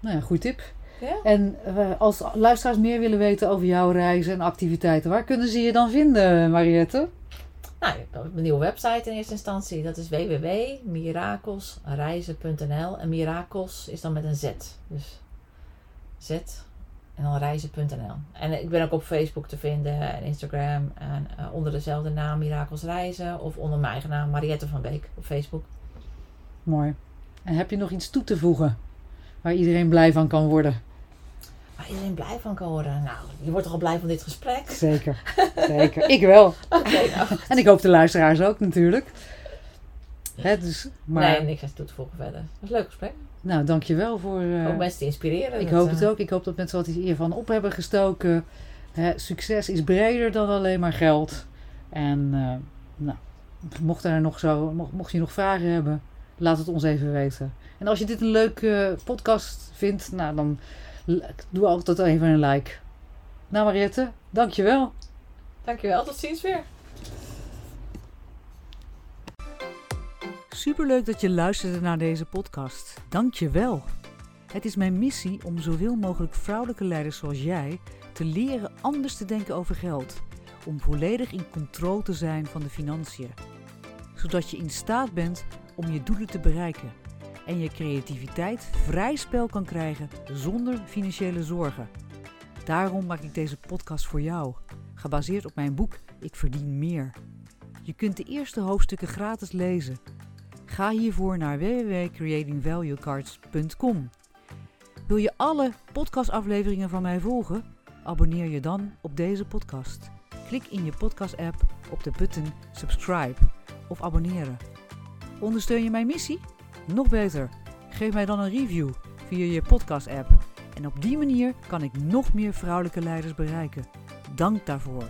Nou ja, goed tip.
Ja?
En eh, als luisteraars meer willen weten over jouw reizen en activiteiten, waar kunnen ze je dan vinden, Mariette?
Nou, een nieuwe website in eerste instantie. Dat is www.mirakelsreizen.nl. En Mirakels is dan met een Z. Dus Z en dan reizen.nl. En ik ben ook op Facebook te vinden en Instagram. En eh, onder dezelfde naam Mirakels Reizen. Of onder mijn eigen naam Mariette van Beek op Facebook.
Mooi. En heb je nog iets toe te voegen waar iedereen blij van kan worden?
Waar iedereen blij van kan worden. Nou, je wordt toch al blij van dit gesprek?
Zeker. Zeker. Ik wel.
Nou.
En ik hoop de luisteraars ook natuurlijk. Hè, dus, maar,
Nee, niks aan toe te voegen verder. Het was een leuk gesprek.
Nou, dankjewel voor... eh,
Ook mensen te inspireren.
ik
Dat,
hoop het
eh,
ook. Ik hoop dat mensen wat hiervan op hebben gestoken. Hè, succes is breder dan alleen maar geld. En eh, nou, mocht, er nog zo, mocht, mocht je nog vragen hebben, laat het ons even weten. En als je dit een leuke podcast vindt, nou, dan doe altijd even een like. Nou Mariette, dankjewel.
Dankjewel, tot ziens weer.
Superleuk dat je luisterde naar deze podcast. Dank je wel. Het is mijn missie om zoveel mogelijk vrouwelijke leiders zoals jij te leren anders te denken over geld. om volledig in controle te zijn van de financiën. Zodat je in staat bent om je doelen te bereiken en je creativiteit vrij spel kan krijgen zonder financiële zorgen. Daarom maak ik deze podcast voor jou, gebaseerd op mijn boek Ik verdien meer. Je kunt de eerste hoofdstukken gratis lezen. Ga hiervoor naar www.creatingvaluecards.com. Wil je alle podcastafleveringen van mij volgen? Abonneer je dan op deze podcast. Klik in je podcast-app op de button subscribe of abonneren. Ondersteun je mijn missie? Nog beter, geef mij dan een review via je podcast-app. En op die manier kan ik nog meer vrouwelijke leiders bereiken. Dank daarvoor.